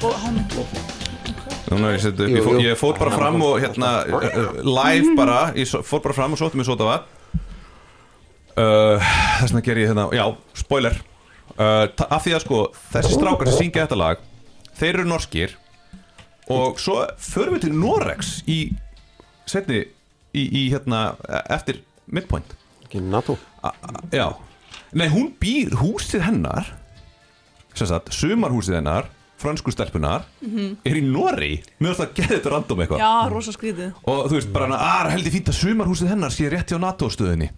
Og hann,
Núna, ég, seti,
Jú,
ég, fór,
jú.
ég fór bara fram og hérna uh, live bara, ég fór bara fram og sótti mig sóta vatn. Uh, þess vegna ger ég hérna, já, spoiler. Uh, af því að sko, þessi strákar sem syngja þetta lag þeir eru norskir og svo förum við til Norex í setni í, í hérna, eftir midpoint. Já, nei hún býr húsið hennar sem sagt, sumarhúsið hennar fransku stelpunar er í mér finnst það að geða þetta random eitthvað.
Já, rosa skrítið.
Og þú veist bara hana, að heldur fínt að sumarhúsið hennar sé rétt hjá NATO stöðinni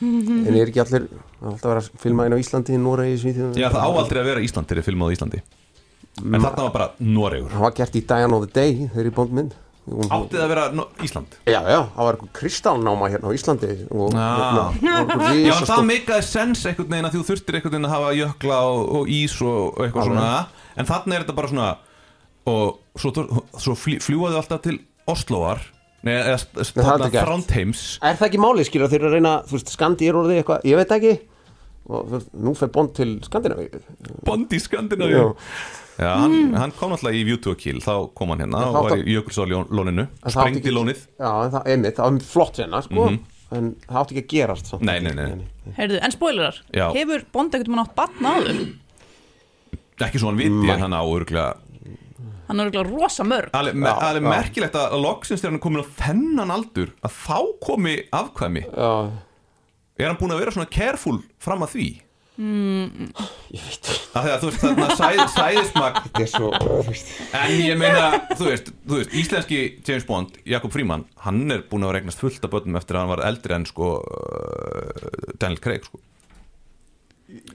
en er ekki allir alltaf að vera að filma inn á Íslandi, Noregi, Svíþjóð?
Já það áaldrei að vera Ísland þegar filmað á Íslandi. En þarna var bara Noregur.
Það var gert í Diane of the Day þegar í bóndmynd
áttið að vera no Ísland?
Já, já, það var eitthvað kristálnáma hérna á Íslandi og
Já.
hérna,
já en það meikaði sens einhvern veginn að þú þurftir einhvern veginn að hafa jökla og, og ís og, eitthvað
Alveg.
svona. En þarna er þetta bara svona og svo, svo fljúaðu alltaf til Osloar Nei, eða
er
þarna. Þrándheims
Er það ekki máli, skilur, þeir eru að reyna, þú veist, Skandi er orðið eitthvað, ég veit ekki. Og nú fer Bond til Skandinavíu.
Bond í Skandinavíu
Já.
Hann, hann kom náttúrulega í View to a Kill þá kom hann hérna
En
og
það
var í Jökulsárlóninu
það
sprengdi
ekki-
lónið
Já, en það, einmitt, það var flott sena, sko en það átti ekki að gerast samt.
Nei, nei, nei.
Heyrðu, en spoilerar,
Já.
hefur Bond ekkert mann átt batna áður?
ekki svo hann viti
Nei.
en hann á örgulega
Hann er örugglega rosa mörg
alveg
já.
merkilegt að loksins þegar hann er komin á þennan aldur að þá komi afkvæmi
Já,
er hann búin að vera svona careful fram að því
ég veit
að því að þú veist þarna sæð, sæðismak
Þetta er svo,
en ég meina, þú veist, þú veist íslenski James Bond, Jakob Fríman hann er búin að regnast fullt af börnum eftir að hann var eldri en sko uh, Daniel Craig sko.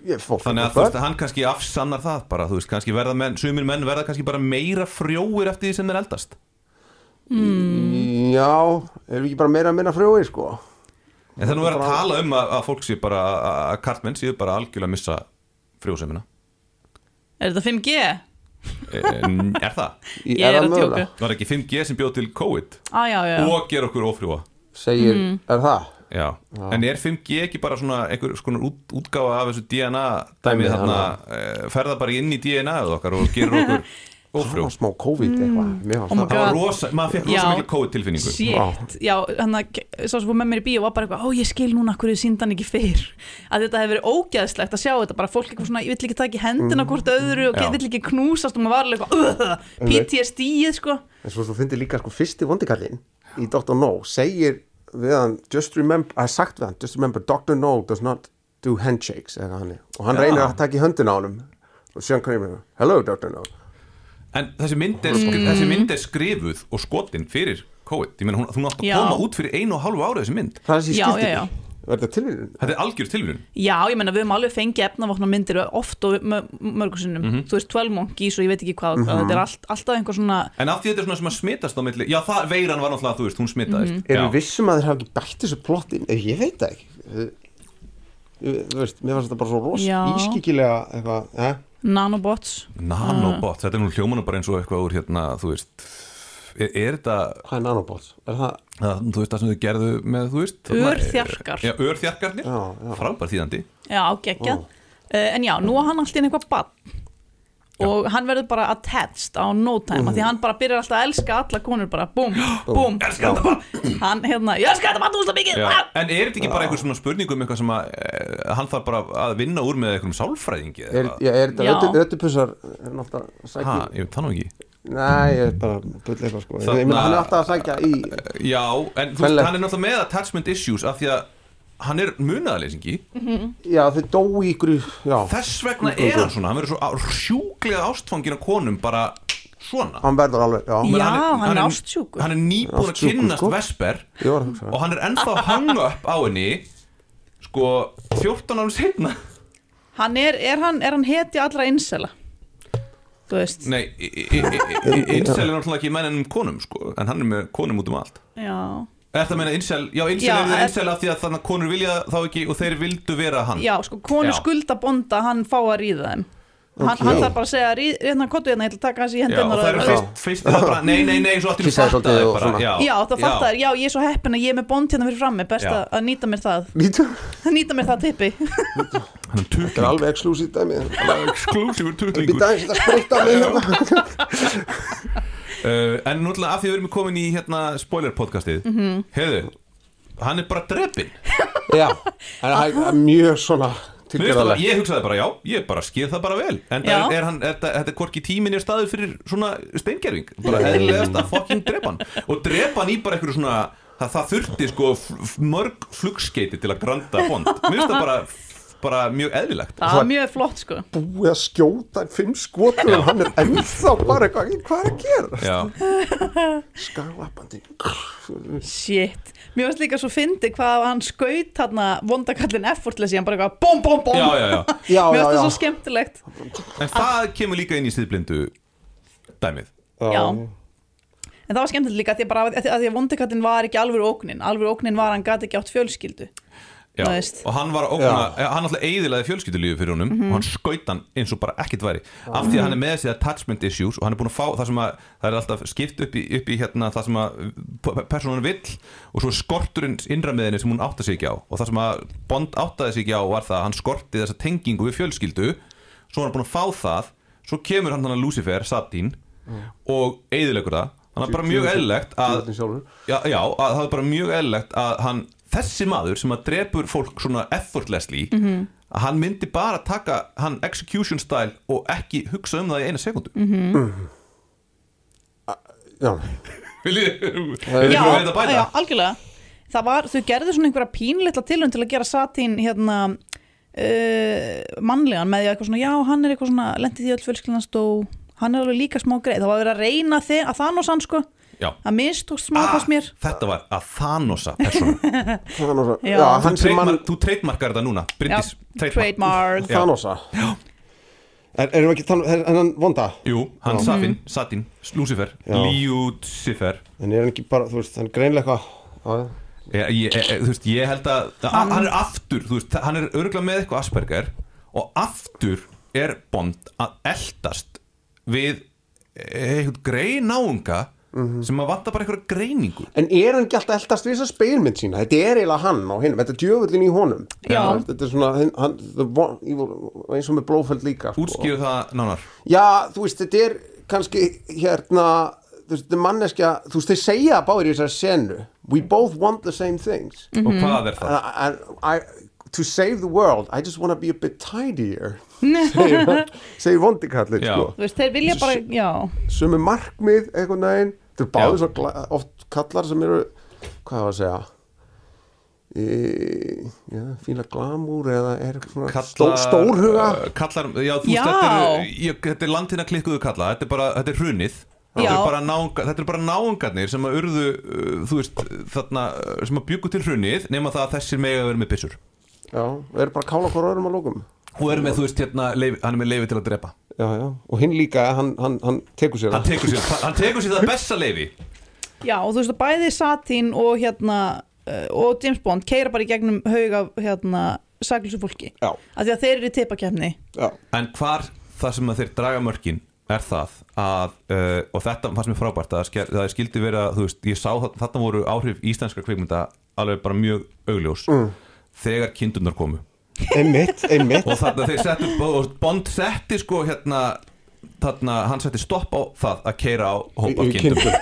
Ég,
Þannig að þú veist, hann kannski afsannar það bara, þú veist, kannski verða menn, sumir menn verða kannski bara meira frjóir eftir því sem þeir eldast.
Já, erum við ekki bara meira að minna frjói, sko
En það er nú verið að tala um að, að fólk séu bara, að, karlmenn séu bara algjörlega að missa frjósemina
Er þetta 5G?
En Er það?
Í-
Ég er að djóka.
Var ekki 5G sem bjóð til COVID
Á, já, já, já.
og gera okkur ófrjóa
Segir, er það?
Já. En er 5G ekki bara svona einhver skonar út, útgáfa af þessu DNA dæmið þarna, eh, ferða bara inn í DNA-ið okkar og gerur okkur
Það
ófrjó
var smá COVID eitthvað. Mér
Oh
rosa, maður fekk rosa
Já.
mikil COVID tilfinningu.
Shit, já, hann að sá sem fór með mér í bíó var bara eitthvað, ó ég skil núna hverju síndan ekki fyrr. Að þetta hefur verið ógeðslegt að sjá þetta. Bara fólk eitthvað svona, ég vill ekki taka í hendina hvort öðru og vill ekki knúsast. Og maður var alveg eitthvað, PTSD-ið sko.
En svo, svo fyndi líka sko fyrsti vondikallinn í Dr. No segir við hann just remember, að sagt við hann just remember Dr. No does not do handshakes eða hann og hann reynir að taka í höndina á honum. Og Sean Connery hello Dr. No
En þessi mynd, er, þessi mynd er skrifuð og skotin fyrir COVID. Ég meina, hún, hún átt að
Já.
koma út fyrir einu og hálfu árið þessi mynd.
Það er þessi
Já,
skipti
já, já.
var þetta
er algjör tilvíðun
Já, ég menna við höfum alveg fengið efnavopna myndir oft og mörgur sinnum. Þú veist 12 monkeys og ég veit ekki hvað, hvað þetta er allt, alltaf einhver svona
En af því þetta er svona sem að smitast á milli Já, það, veiran var náttúrulega, þú veist, hún smitaðist.
Erum
Já.
við vissum að þeir hafa ekki bætt þessu plottin ég veit það ekki. Þú veist, mér fannst þetta bara svo ros
Já.
ískikilega eitthvað, eh?
Nanobots
Nanobot, þetta er nú hljómanu bara eins og eitthvað úr hérna, þú veist er, er þetta,
hvað er nanobots? Er það,
það, þú veist það sem þau gerðu með, þú veist
Örþjarkar.
Já, örþjarkarnir,
Já, já.
frábær þýðandi
Já, geggjað uh, En já, nú er hann alltaf inn eitthvað bann og hann verður bara attached á no time af því hann bara byrjar alltaf að elska alla konur bara búm, búm,
barn.
hann hérna, ég elska þetta bann úrst mikið. Ah!
en er þetta ekki bara einhver svona spurning um eitthvað sem að e, hann þarf bara að vinna úr með einhverjum sálfræðingi eða
er, er þetta er að
Ha,
sækja
ég veit það nú ekki.
Nei, ég er bara bull eitthvað sko. Ég meina hann er alltaf að sækja í
Já, en þú veist,
Kvenlegt.
hann er náttúrulega með attachment issues af því að hann er munaðarleysingi
já, þau dói ykkur já,
þess vegna er hann svona. hann verður svo sjúklega ástfangin á konum bara svona.
Hann verður alveg já,
Já,
Menn
hann er ástsjúkur.
hann er nýbúin að kynnast
sko.
Vesper.
Að hugsa
og hann er ennþá að hanga upp á henni sko 14 árum setna
hann er, er hann, er hann heti allra insela þú veist.
Nei, Incel er náttúrulega ekki menn ennum konum sko, en hann er með konum út um allt.
Já,
Er það að meina Incel, já Incel
Já,
er Incel af því að þannig að konur vilja þá ekki og þeir vildu vera hann.
Já, sko, konur
Já.
skulda bonda hann fá að ríða þeim. Hann,
Ok.
hann þarf bara að segja, "Ríð- hérna kottu hérna, ég ætla að taka hans í
Já, og það eru fyrst, fyrst það bara, nei, nei, nei, svo allt í
Kissaði
fatta þau bara, já,
Já, það fattar, já, ég er svo heppin að ég er með bond hérna fyrir frammi, best
Já.
að, að nýta mér það.
Lítur,
nýta mér það tippi.
Hann er
þetta er alveg exklusív dæmi.
Exclusive Uh, En núttilega af því við erum komin í hérna spoiler podcastið mm
Mhm.
-hmm. Heiðu, hann er bara drepin
Já, það er mjög svona tilgerðalegt
ég hugsaði bara, já, ég bara skil það bara vel. En er, er hann, er, þetta er hvorki tímin er staður fyrir svona steingerfing Bara eðlilegast að fucking drepa hann Og drepa hann í bara einhverju svona Það, það þurfti sko mörg flugskeiti til að granda bond. Mér finnst það bara, bara mjög eðlilegt.
Það er mjög flott, sko.
Búið að skjóta en fimm skotur og hann er ennþá bara eitthvað Hvað er að gera?
Já,
Skalappandi
Shit, mér finnst líka svo fyndi hvað hann skaut hérna vondakallin effortlessi, hann bara eitthvað bom, bom, bom.
Já, já, já.
Mér finnst það svo skemmtilegt.
En það kemur líka inn í stiðblindu dæmið.
Já. En það var skemmtilegt líka að því að, bara, að því að, að vondakallin var ekki alveg óknin Alveg óknin var að hann gati ekki átt fjölskyldu
Já, og hann var að eh, hann alltaf eiðilaði fjölskyldulífi fyrir honum og hann skaut hann eins og bara ekkert væri af því að hann er með þessi attachment issues og hann er búin að fá það sem að það er alltaf skipt upp í, upp í hérna það sem að personan vill og svo er skorturinn innra með henni sem hún átta sig ekki á og það sem að Bond áttaði sig ekki á var það að hann skorti þessa tengingu við fjölskyldu svo var hann búin að fá það svo kemur hann hann að Lucifer, Satín og eiðilegur það hann er bara mjög eðlilegt að já, að það er bara mjög eðlilegt að hann, þessi maður sem að drepur fólk svona effortlessly
Mhm.
að hann myndi bara taka hann execution style og ekki hugsa um það í eina sekundu
Mhm.
Já,
Viljið
Það er-
já,
þetta bæta?
já, algjörlega. Það var, þau gerðu svona einhverja pínleitla tilhund til að gera satín hérna uh, mannlegan með því að eitthvað svona, já, hann er eitthvað svona lendið því öll fjölskyldnast og hann er alveg líka smá greið, það var verið að reyna þig að Thanos hann sko,
Já.
að mistókst smá fannst mér
Þetta var að Thanosa
svo
Já.
Já,
Þú
hann sem mann
trademark- Þú treytmarkar þetta núna Bryndís, trademark.
Thanosa Er, erum við ekki þannig, er er hann vonda?
Jú, hann. Safin, Satin, Lucifer
Já.
Lucifer
En er hann ekki bara, þú veist, hann greinlega eitthvað Já,
ég, ég, ég, þú veist, ég held að hann, hann er aftur, þú veist, hann er örgulega með eitthvað Asperger og aftur er Bond að eldast við eitthvað grein náunga sem að vanta bara eitthvað greiningu
En er hann ekki alltaf eldast við þessa speilmynd sína? Þetta er eiginlega hann á hinum, þetta er djöfullin í honum
Já.
Þetta er svona, hann, evil- eins og með blófeld líka sko.
útskýru það nánar
Já, þú veist, þetta er kannski hérna, þú veist, þetta er manneskja Þú veist, þeir segja báður í þessari senu We both want the same things
og hvað er það?
and, and I, To save the world, I just want to be a bit tidier segir, vondikallin sko.
þú veist, þeir vilja bara, já
Sumi markmið, einhvern veginn Þetta er
Já.
svo gla- oft kallar sem eru Hvað var að segja? Í, já, fíla glamúr eða er svona stó, stórhuga.
uh, kallar, já, þú veist, þetta er, ég, þetta er landina klikkuðu kalla þetta er bara, þetta er hrunið. Þetta er bara, náunga, þetta bara náungarnir sem að urðu, uh, þú veist, þarna uh, sem að bjuggu til hrunið nema það að þessir mega verið með byssur.
Já, og er bara að kála hvort öðrum að lókum
og er með, þú veist, hérna, leifi, hann er með leifi til að drepa.
Já, já, og hinn líka, hann, hann, hann tekur sér
hann tekur sér, hann tekur sér það besta leifi
já, og þú veist, bæði satín og hérna uh, og James Bond keira bara í gegnum haug af hérna saklusu fólki.
Já,
af því að þeir eru í teipakefni
já,
En hvar það sem að þeir draga mörkin er það að, uh, og þetta fannst mér frábært að sker- það skildi vera, þú veist, ég sá þarna voru áhrif íslenska kvikmynda alveg bara mjög augljós þegar kindurnar komu
einmitt, einmitt.
Og þarna þeir settu, Bond setti sko hérna, þarna hann setti stopp á það að keira á hópa
kindur.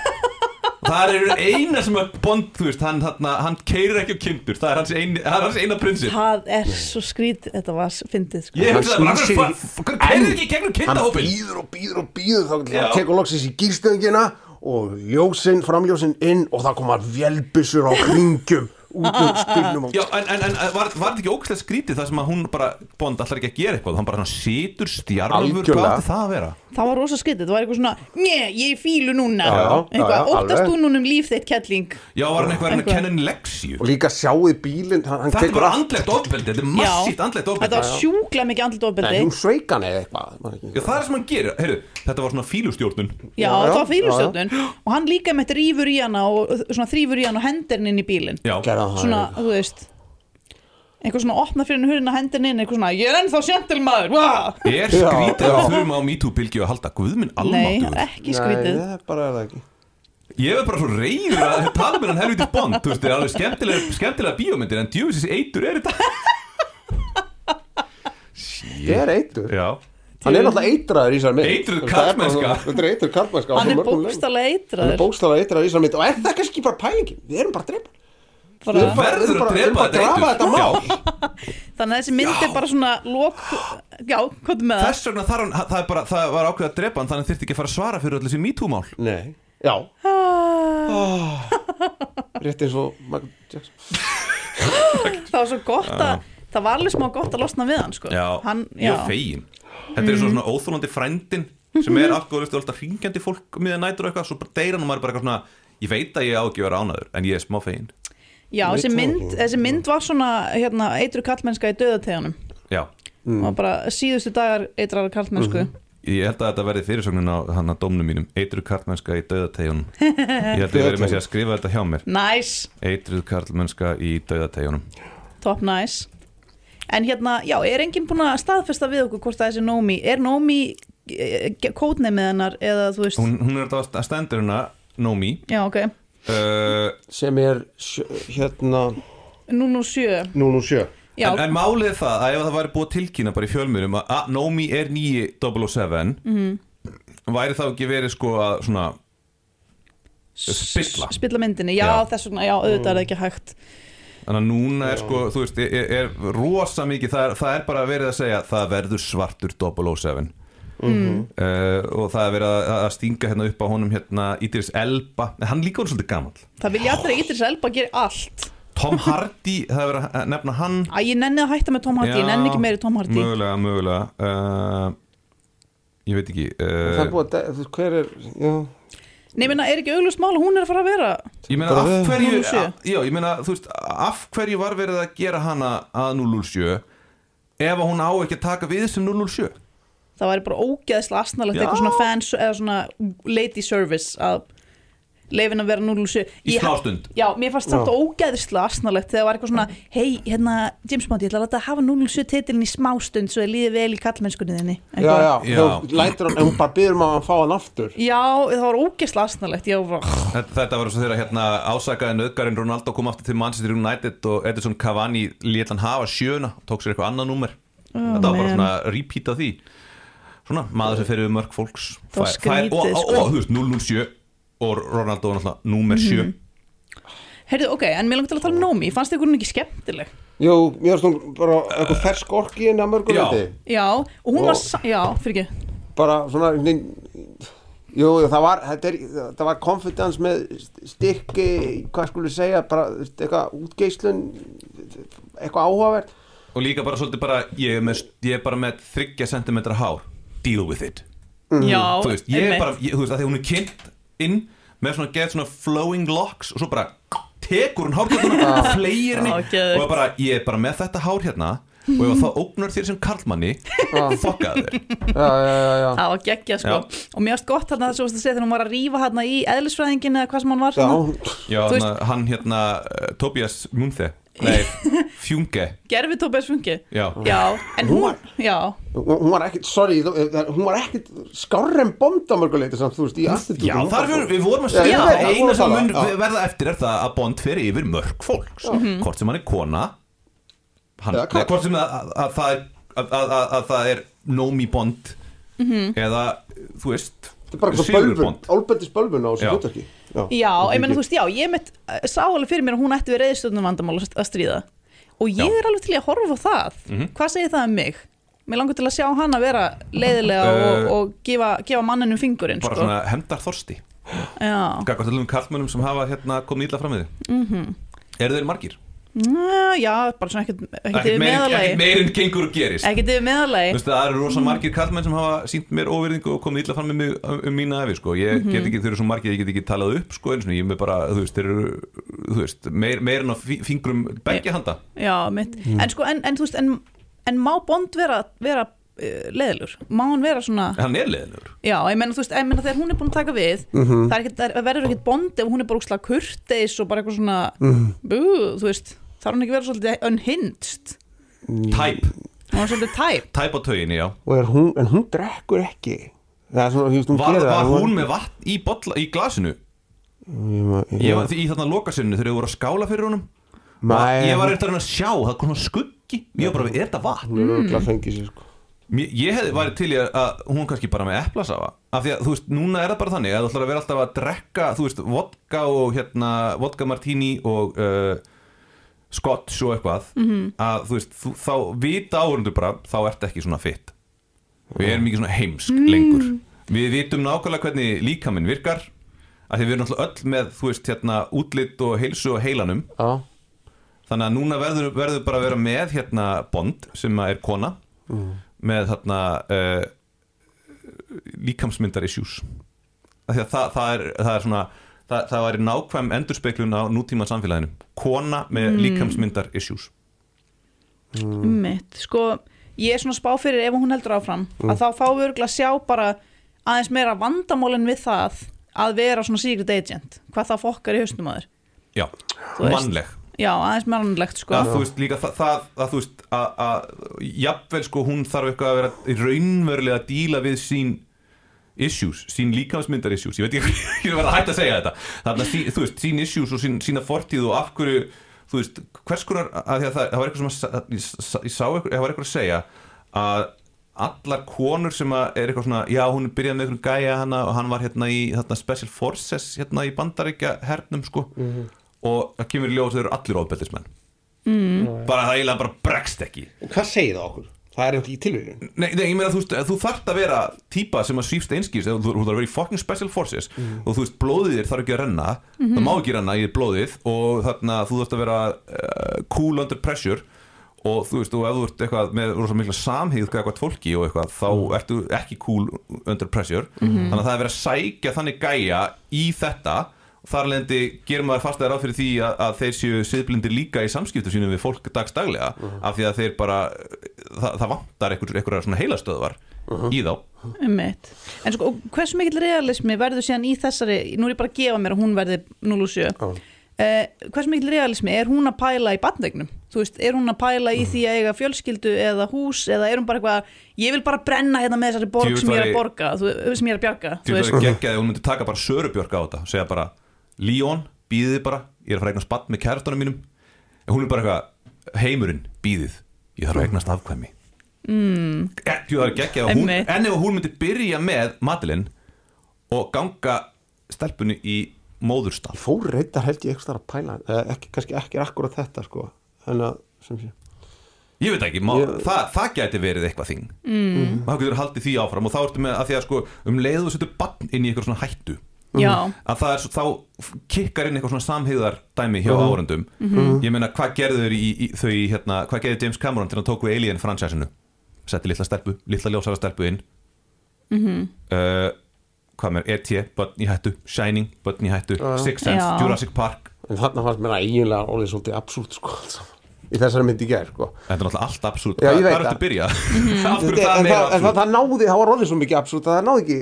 það er eina sem að Bond, þú veist, hann, þarna, hann keirir ekki á kindur, það er hans, ein, það er hans eina prinsip.
Það er svo skrít, þetta var fyndið sko.
Ég
Hann
bara,
snýr
hann hann keirir ekki gegnum
Hann
kindahópin
býður og býður og býður þá hann tekur loksins í gírstöngina og ljósin, framljósin inn og það koma velbissur á kringjum út úr spilnum
Já, en, en, en var, var þetta ekki ógæslega skrítið það sem að hún bara, Bond allar ekki að gera eitthvað hann bara situr stjarfur, hvað
Algjörlega.
átti það að vera?
það var rosa skrítið, það var eitthvað svona njö, ég fílu núna.
Já,
eitthvað,
já,
óttast þú núna um líf þitt kettling?
Já, var hann eitthvað
Eitthvað.
kenna henni leksíu
og líka sjáuð bílinn
Þetta er
allt-
andlegt ofbeldi, þetta er massíft andlegt
þetta
ofbeldi
var sjúklega mikið
Nei,
ofbeldi.
hún sveik hann eða eitthvað man ekki.
Já, það er svona
þú veist eitthvað svona opna fyrir hendir henni inn eitthvað svona, ég er ennþá sjentilmaður wow!
er skrítið að þurfum á MeToo-bylgju að halda Guðminn
nei, það er ekki skrítið.
Nei, bara er það ekki.
Ég er bara svo reyður að tala með hann helviti Bond Þú veist, það er alveg skemmtilega, skemmtilega bíómyndir en djúfisins eitur er þetta.
Ég er eitur.
Já,
Hann er náttúrulega eitraður í þessar mynd.
Eitruð
er
karlmennska.
Þetta er eitur karlmennska
hann er bókstala
Hann er
eitraður
bókstala eitraður í þessar mynd. Og er það kannski bara pælingin? Við erum bara drepa
bara,
bara-
verður að drepa þetta
þannig að þessi mynd er bara svona lok, já, hvað með það?
Þess vegna hann, það, er bara, það var ákveð að drepa hann þannig þyrfti ekki að fara að svara fyrir öll þessi MeToo-mál.
Nei, já.
Ah,
Rétt eins og Michael Jackson.
Það var svo gott að það var alveg smá gott að losna við hann sko.
Já,
hann,
ég
já.
er fegin Þetta er svo svona óþólandi frændin sem er alkoholist og alltaf hringjandi fólk miðan nætur og eitthvað, svo bara deyra hann og maður er bara eitthvað svona ég veit að ég á ekki að vera ánaður en ég er smá fegin
já, þessi mynd,
ekki.
þessi mynd var svona hérna, eitru kallmennska í döðategunum
Já,
mm. og bara síðustu dagar eitrar kallmennsku
ég held að þetta verði fyrirsögnin á hann að dómnum mínum. Eitruð karlmennska í dauðategjunum Ég held að ég verði með sér að skrifa þetta hjá mér.
Nice,
Eitruð karlmennska í dauðategjunum
top nice. En hérna, já, er enginn búin að staðfesta við okkur hvort það er þessi Nómi er Nómi kótnemið hennar eða þú veist,
Hún, hún er þetta að stendur hérna Nomi
já, ok
uh,
Sem er sjö, hérna
007
007
já,
en, en málið er það að ef það væri búið tilkynna bara í fjölmjörnum að, Nomi er nýji 007
Mhm.
væri það ekki verið sko að svona spilla.
spilla myndinni, já,
Já.
þess vegna já, auðvitað er það ekki hægt
Þannig að núna er sko, þú veist, er, er rosa mikið, það er, það er bara verið að segja það verður svartur 007
mm.
uh, og það er verið að, að stinga hérna upp á honum hérna Ídris Elba, en hann líka voru svolítið gamall.
Það vilja allir að Idris Elba gera allt.
Tom Hardy, það er verið að nefna hann.
Æ, ég nenni að hætta með Tom Hardy, ég nenni ekki meiri Tom Hardy.
Mögulega, mögulega. Uh, Ég veit ekki
Það er
uh,
búið að, hver er Já,
Nei, minna, er ekki auglust mál að hún er að fara að vera?
Ég meina af hverju
007.
Já, ég meina, þú veist, af hverju var verið að gera hana að 007 ef að hún á ekki að taka við sem 007
það væri bara ógeðslega asnalegt eitthvað svona fans eða svona lady service að leifin að vera 007
Í
Ég-
smástund.
Já, mér fannst þetta ógeðslega asnalegt þegar það var eitthvað svona hei, hérna, James Bond, ég ætla að láta að hafa 007 titilin í smástund svo þið líði vel í kallmennskunni þinni.
Já, já,
Já.
Þú lætur hann, en hún bara maður að fá hann aftur.
Já, það var ógeðslega asnalegt Ég
Þetta, þetta var svo þegar hérna ásakaði nöðgarinn Ronaldo kom aftur til Manchester United og Edison Cavani lét hann hafa sjöuna tók sér eitthvað annað númer. Þetta var bara svona repeat af því svona, maður sem fer við mörg fólks Fær- fær-
skrítið,
og, og,
sko.
og, þú veist, 007 og Ronaldo var náttúrulega númer 7
heyrðu, ok, en mér langt til að tala um Nómi Fannst ykkur hún ekki skemmtileg?
Jú, mér finnst hún bara eitthvað fersk orki inn að mörgum
Já.
Já, og hún
Og-
var, já, fyrir ekki.
Bara svona jú, það var þetta er, það var confidence með styrki, hvað skulle segja bara eitthvað útgeislun eitthvað áhugavert.
Og líka bara svolítið bara ég er, með, ég er bara með 30 cm hár deal with it.
Já,
þú veist, ég er bara, ég, þú veist, að því hún er kynnt inn með svona, get svona flowing locks og svo bara tekur hún hárkjölduna flegir henni
Já, geðveikt.
og er bara, ég er bara með þetta hár hérna og ef það ógnar þér sem karlmanni þér.
Já, já, já, já.
Það var geggja sko. Og mér varst gott þarna þess að segja þegar hún var að rífa hérna í eðlisfræðingin eða hvað sem hann var
Já.
Já, hann, hann hérna, uh, Tobias Munthe Nei, fjunge.
Gerfi Tóbes fungi
Já,
Já, en
Hún
hún,
var-
já,
hún var ekkit, sorry það- hún var ekkit skárri en bond á mörguleiti samt, þú veist, í attitúdum
Já, þar fyrir, við vorum að segja það. eina sem mun verða eftir er það að Bond fer yfir mörg fólks hvort sem hann er kona hvort sem að, að, að, það er, að, að, að, að það er Nomi Bond eða þú veist
Þetta er bara eitthvað
Sigur Bond.
Álbendis bölvun á þessu hlutverki Já,
já, ég meina þú veist, já, ég mitt sá alveg fyrir mér að hún ætti við reyðstjórnum vandamál að stríða og ég
Já.
er alveg til að horfa á það
Mhm.
Hvað segir það um mig? Mér langar til að sjá hana vera leiðilega og,
Uh,
og gefa, gefa manninu fingurinn
bara
sko.
svona hendar þorsti
Já,
gagvart öllum karlmönnum sem hafa hérna komið illa fram við þig
Mhm.
-hmm. eru þeir margir?
Ná, já, bara svona ekkert ekkert
ekkert
yfir
ekkert
meðalagi
meir en gengur og gerist
Ekkert yfir
Þú
meðalagi
veist, það eru rosa margir karlmenn sem hafa sínt mér óverðingu og komið illa fram með mig um, um mína efi, sko. Ég
Mhm.
get ekki, þeir eru svo margir, ég get ekki talað upp, sko, eins og ég er með bara, þú veist, þeir eru, þú veist, meir, meir en á fingrum beggja handa.
Já, mitt En sko, en, en þú veist, en, en má Bond vera, vera uh, leiðilur? Má hann vera svona
Hann er leðilegur.
Já, ég meina, þú veist, ég meina þegar hún er búin að taka við
Mhm.
það, er ekkit, það verður ekkert Bond ef hún er bara úkslega kurteis og bara eitthvað svona
Mhm.
bú, þú veist þarf hún ekki verið svolítið unhinged
Tæp,
hún var svolítið tæp
tæp á tauginni, já.
og er hún, en hún drekkur ekki það er svona, þú veist, hún
Var, var
það
hún með vatn í, bolla, í glasinu?
Ég ég-
Ég var í þarna lokasunni þegar þau voru að skála fyrir honum.
Nei,
ég var
hún-
eftir að sjá, það kom svona skuggi. Ég var bara, er þetta vatn?
hún er örgulega fengið sér sko
Ég hefði værið til í að, að hún kannski bara með eplasafa af því að þú veist, núna er það bara þannig að þú ætlar að vera alltaf að drekka, þú veist, vodka og hérna, vodka martini og uh, scotch og eitthvað -hmm. að þú veist, þú, þá vita áhörundur bara, þá ert ekki svona fitt og ég er mikið svona heimsk lengur. Við vitum nákvæmlega hvernig líkaminn virkar að því við erum alltaf öll með, þú veist, hérna útlit og heilsu og heilanum.
Já,
þannig að núna verður, verður bara að vera með hérna Bond sem að er kona með þarna uh, líkamsmyndar issues. Af því að það, það, er, það er svona það, það væri nákvæm endurspeklun á nútíma samfélaginu. Kona með líkamsmyndar issues.
Mitt, sko ég er svona spá fyrir ef hún heldur áfram að þá fáum við örgulega að sjá bara aðeins meira vandamálin við það að vera svona secret agent hvað það fokkar í haustum að þér.
Já, mannleg.
Já, aðeins mannlegt sko.
Að þú veist líka það, það að þú veist að, að jafnvel sko hún þarf eitthvað að vera raunverulega að díla við sín issues, sín líkamsmyndar issues ég veit ekki, ég er að hægt að segja þetta þannig að þú veist, sín issues og sín, sína fortíð og af hverju, þú veist, hvers konar að því að það, það var eitthvað sem að ég, sá- eitthvað, það var eitthvað að segja að allar konur sem að er eitthvað svona, já hún byrjaði með einhvern gæja hana og hann var hérna í þarna Special Forces hérna í bandaríkja hernum sko og það kemur í ljós að þau eru allir ofbeldismenn mm. bara það eiginlega bara bregst ekki
hvað segir það okkur? Það er ekki tilvíðin
Nei, nei, ég meina þú veist, þú þarft að vera típa sem að svífst einskýrs, þú, þú þarf að vera í fucking special forces. Og þú veist, blóðið þér þarf ekki að renna. Það má ekki renna í blóðið og þarna þú þarft að vera uh, cool under pressure. Og þú veist, og ef þú ert eitthvað með rosa mikla samhigð eitthvað fólki og eitthvað, þá ertu ekki cool under pressure, þannig að það er verið að sækja þannig gæja í þetta þar lendi gerum maður fast að ráð fyrir því að, að þeir séu siðblindir líka í samskiptu sínum við fólk dagsdaglega af því að þeir bara það, það vantar einhver, einhverjar svona heilastöðvar í þá.
Einmitt. En sko, hversu mikill realismi verður síðan í þessari, nú er ég bara að gefa mér að hún verði 0 og 7 uh, hversu mikill realismi, er hún að pæla í bandvegnum? Þú veist, er hún að pæla í því að eiga fjölskyldu eða hús eða er hún bara eitthvað, ég vil bara brenna hérna með þessari borg sem ég er að borga þú, sem ég er að bjarga, þú veist.
að gegja að Líón, býðið bara, ég er að fara að eignast bann með kærastunum mínum. En hún er bara eitthvað, heimurinn, býðið ég þarf að eignast afkvæmi. Mm. gegja að hún en ef hún myndi byrja með Madeline og ganga stelpunni í móðurstall
Fór reyndar held ég eitthvað að pæla eh, ekki, kannski ekki akkurat þetta sko en að, sem sé.
Ég veit ekki, má,
Ég-
það, það gæti verið eitthvað þing. Mm. þá getur haldið því áfram og þá ertu með að því að sko um leiðu þú setur bann inn í eitthvað svona hættu að það er svo, þá kikkar inn eitthvað svona samhigðar dæmi hjá áhörundum ég meina hvað gerðu í, í þau í, hérna, hvað gerðu James Cameron til að tóku Alien fransæsinu setti litla stelpu, litla ljósara stelpu inn. Uh, hvað með E.T. börn í hættu Shining, börn í hættu Six Sense. Jurassic Park.
En þarna fannst mér að eiginlega orðið svolítið absúlt sko í þessari myndi í gær sko.
Þetta er náttúrulega allt
ég
hvað er þetta að byrja?
En,
það
það, náði, það var orðið svo mikið absúlt að það náði ekki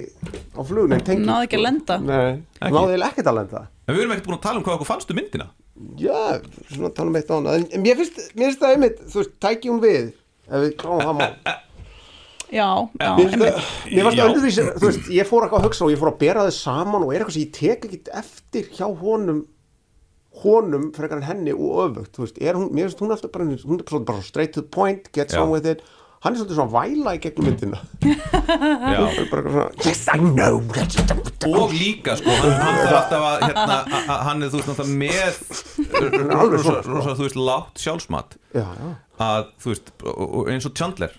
á flugun
náði ekki að lenda.
Nei,
Ekki?
náði ekkert að lenda.
En við erum ekkert búin að tala um hvað okkur fannstu myndina.
Já, svona tala um eitt á hana En, mér finnst, mér finnst það einmitt, þú veist, tæki hún við Ef við kláum það mál.
Já, já,
Mér finnst
einmitt.
það, öðruvísi Þú veist, ég fór að hugsa og ég fór að bera þau saman Og er eitthvað sem ég tek ekki eftir hjá honum Honum frekar en henni og öfugt Þú veist, er hún, mér finnst hún alltaf bara Hún er bara, bara straight to the point, gets
Já.
on with it. Hann er svolítið svona væla í gegnum myndina. Svona, yes I know.
Og líka sko, hann, hann þarf alltaf að hérna, hann er þú veist náttúrulega með
alveg
rosa, rosa, þú veist, látt sjálfsmat.
Já, já.
Að þú veist, eins og Chandler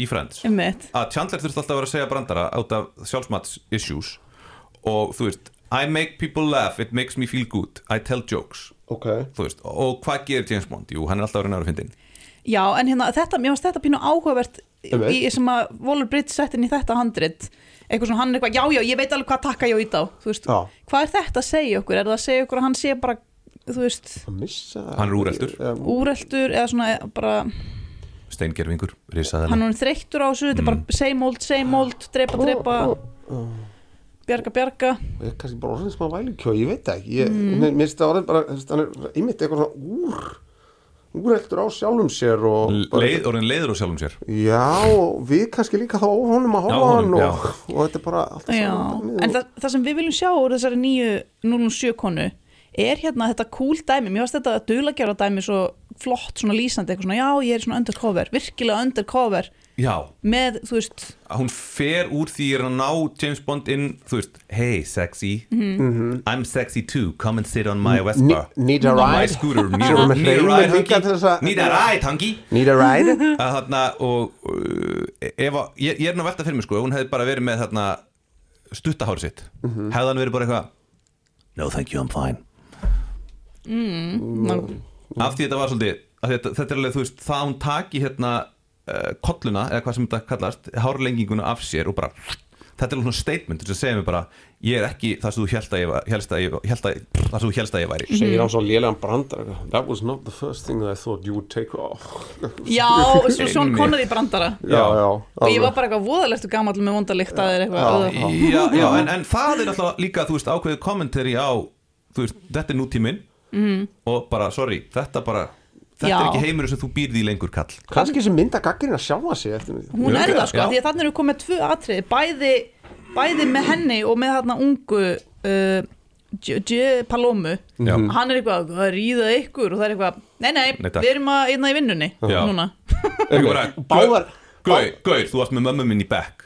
í Friends.
Einmitt.
að Chandler þurft alltaf að vera að segja brandara át af sjálfsmats issues. Og þú veist, I make people laugh it makes me feel good, I tell jokes.
Ok.
Þú veist, og hvað gerir James Bond? Jú, hann er alltaf að reyna að vera fyndin
Já, en hérna, þetta, mér finnst þetta pínu áhugavert
Einmitt.
í sem að Waller Bridge sett inn í þetta handrit. Eitthvað svona, hann er eitthvað, já, já, ég veit alveg hvað takka ég á í þá, þú veist,
Já.
hvað er þetta að segja okkur, er það að segja okkur að hann sé bara þú veist,
missa
Hann er úreltur.
Já,
úreltur eða svona bara,
steingerfingur, risaðilega
hann er þreyttur á þessu þetta er bara same old, same old, drepa, drepa bjarga, bjarga.
Og ég er kannski bara orðin smá vælikjó, ég veit það ekki. Ég, mm. mér finnst það orðin bara, hann er einmitt eitthvað svona úr úreltur á sjálfum sér
Leið, orðin leiður á sjálfum sér.
Já, við kannski líka þá honum að
Já,
horfa á hann og, og þetta er bara alltaf
Já,
saman
en það, það sem við viljum sjá úr þessari nýju 007 konu er hérna þetta cool dæmi, mér finnst þetta duglagjara dæmi svo flott svona lýsandi eitthvað svona, já ég er svona undercover, virkilega undercover
Já,
með, þú veist,
að hún fer úr því að ná James Bond inn, þú veist hey sexy,
Mhm.
I'm sexy too come and sit on my Vespa.
need a ride?
scooter, need, a- ride
að-
need a ride hunky?
Need a ride?
Að þarna og uh, ef að, ég, ég er nú að velta fyrir mig sko hún hefði bara verið með þarna stuttahári sitt,
Mhm.
hefði hann verið bara eitthvað no thank you, I'm fine.
Ná,
af því þetta var svolítið þetta, þetta er alveg, þú veist, það að hún taki hérna kolluna, eða hvað sem þetta kallast hárlenginguna af sér og bara þetta er svona statement sem segir mér bara ég er ekki það sem þú hélst að ég, var- hélst að ég, hélst að, það sem þú hélst að ég væri.
Segir hann svo lélegan brandar eitthvað, that was not the first thing I thought you would take off.
Já, svo Sean
Einmitt.
Connery brandara.
Já, já,
og ég var bara eitthvað voðalegt og gamall með vondalikt að er eitthvað,
Já.
já, já, en, en það er alltaf líka þú veist, ákveðið kommentari á þú veist, þetta er nútíminn. Mm. og bara, sorry, þetta bara þetta
Já.
er ekki heimur sem þú býrð í lengur kall
kannski sem mynda gaggrinn að sjálfa sig eftir mig
hún er það sko,
Já.
því að þannig eru komið tvö atriði, bæði bæði með henni og með þarna ungu uh, J. J. Palomu
Já.
hann er eitthvað að ríða ykkur og það er eitthvað, nei nei,
Nei, takk.
við erum að einna í vinnunni
Já.
núna
Ekki bara,
Báðar-
Gauð, Gauð, þú varst með mömmu minn í back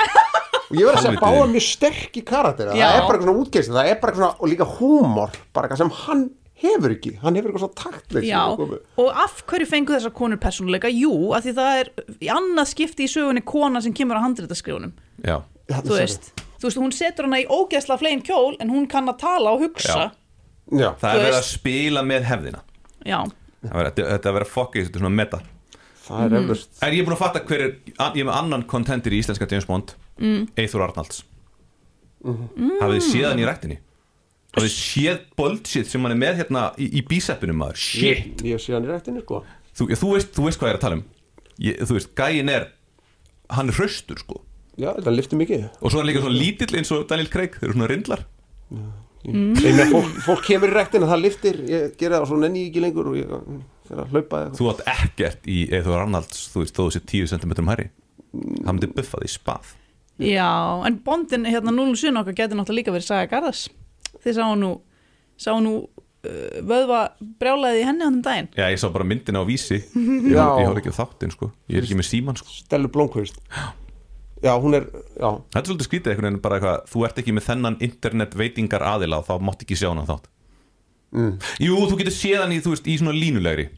og ég verð að segja
Helviti.
báða mjög sterk í karakter það
Já.
er bara eitthvað svona útgeist það er bara eitthvað svona, og líka húmor bara eitthvað sem hann hefur ekki hann hefur eitthvað svona taktleik
Já, og af hverju fengu þessar konur persónuleika? Jú, af því það er í annað skipti í sögunni kona sem kemur á handritaskrifunum
Já,
Þarna
þú veist, þú veist, hún setur hana í ógeðsla flegin kjól en hún kann að tala og hugsa.
Já.
það
Þú
er verið að spila með hefðina.
Já,
Það er- er að vera fokkið, þetta er svona meta.
Það er eflust
Er ég búin að fatta hver er, ég er með annan kontentir í íslenska James Bond? Mm. Eithor Arnalds. Mm. Hafið þið séð hann í rættinni Hafið þið séð bullshit sem hann er með hérna í, í bíseppinum maður. Shit.
Ég sé hann í rættinni sko.
Þú, þú, veist, þú veist hvað ég er að tala um. Ég, Þú veist, gæin er Hann er hraustur sko.
Já, þetta lifti mikið.
Og svo er hann líka svona lítill eins og Daniel Craig Þeir eru svona rindlar.
Mm. fólk, fólk kemur í rættina, það liftir ég gera það og svo nenni ég ekki lengur og ég fer að hlaupa eða
Þú átt ekkert í Eithor Arnalds Þú veist, þó sé 10 cm hæri Það myndi buffa því spað.
Já, en bondin hérna 07 okkar getur náttúrulega líka verið Saga Garðas þið sáu nú, sáu nú uh, vöðva brjálaði í henni á þeim daginn.
Já, ég sá bara myndina á vísi. Ég
Já.
ég horf ekki á þáttinn sko. Ég er ekki með síman sko.
Stellu Blomqvist já, hún er já,
Þetta er svolítið skrítið einhvern veginn bara eitthvað Þú ert ekki með þennan internet veitingar aðila og þá mátt ekki sjá hann þátt.
Mm.
Jú, þú getur séð hann í, þú veist, í svona línulegri.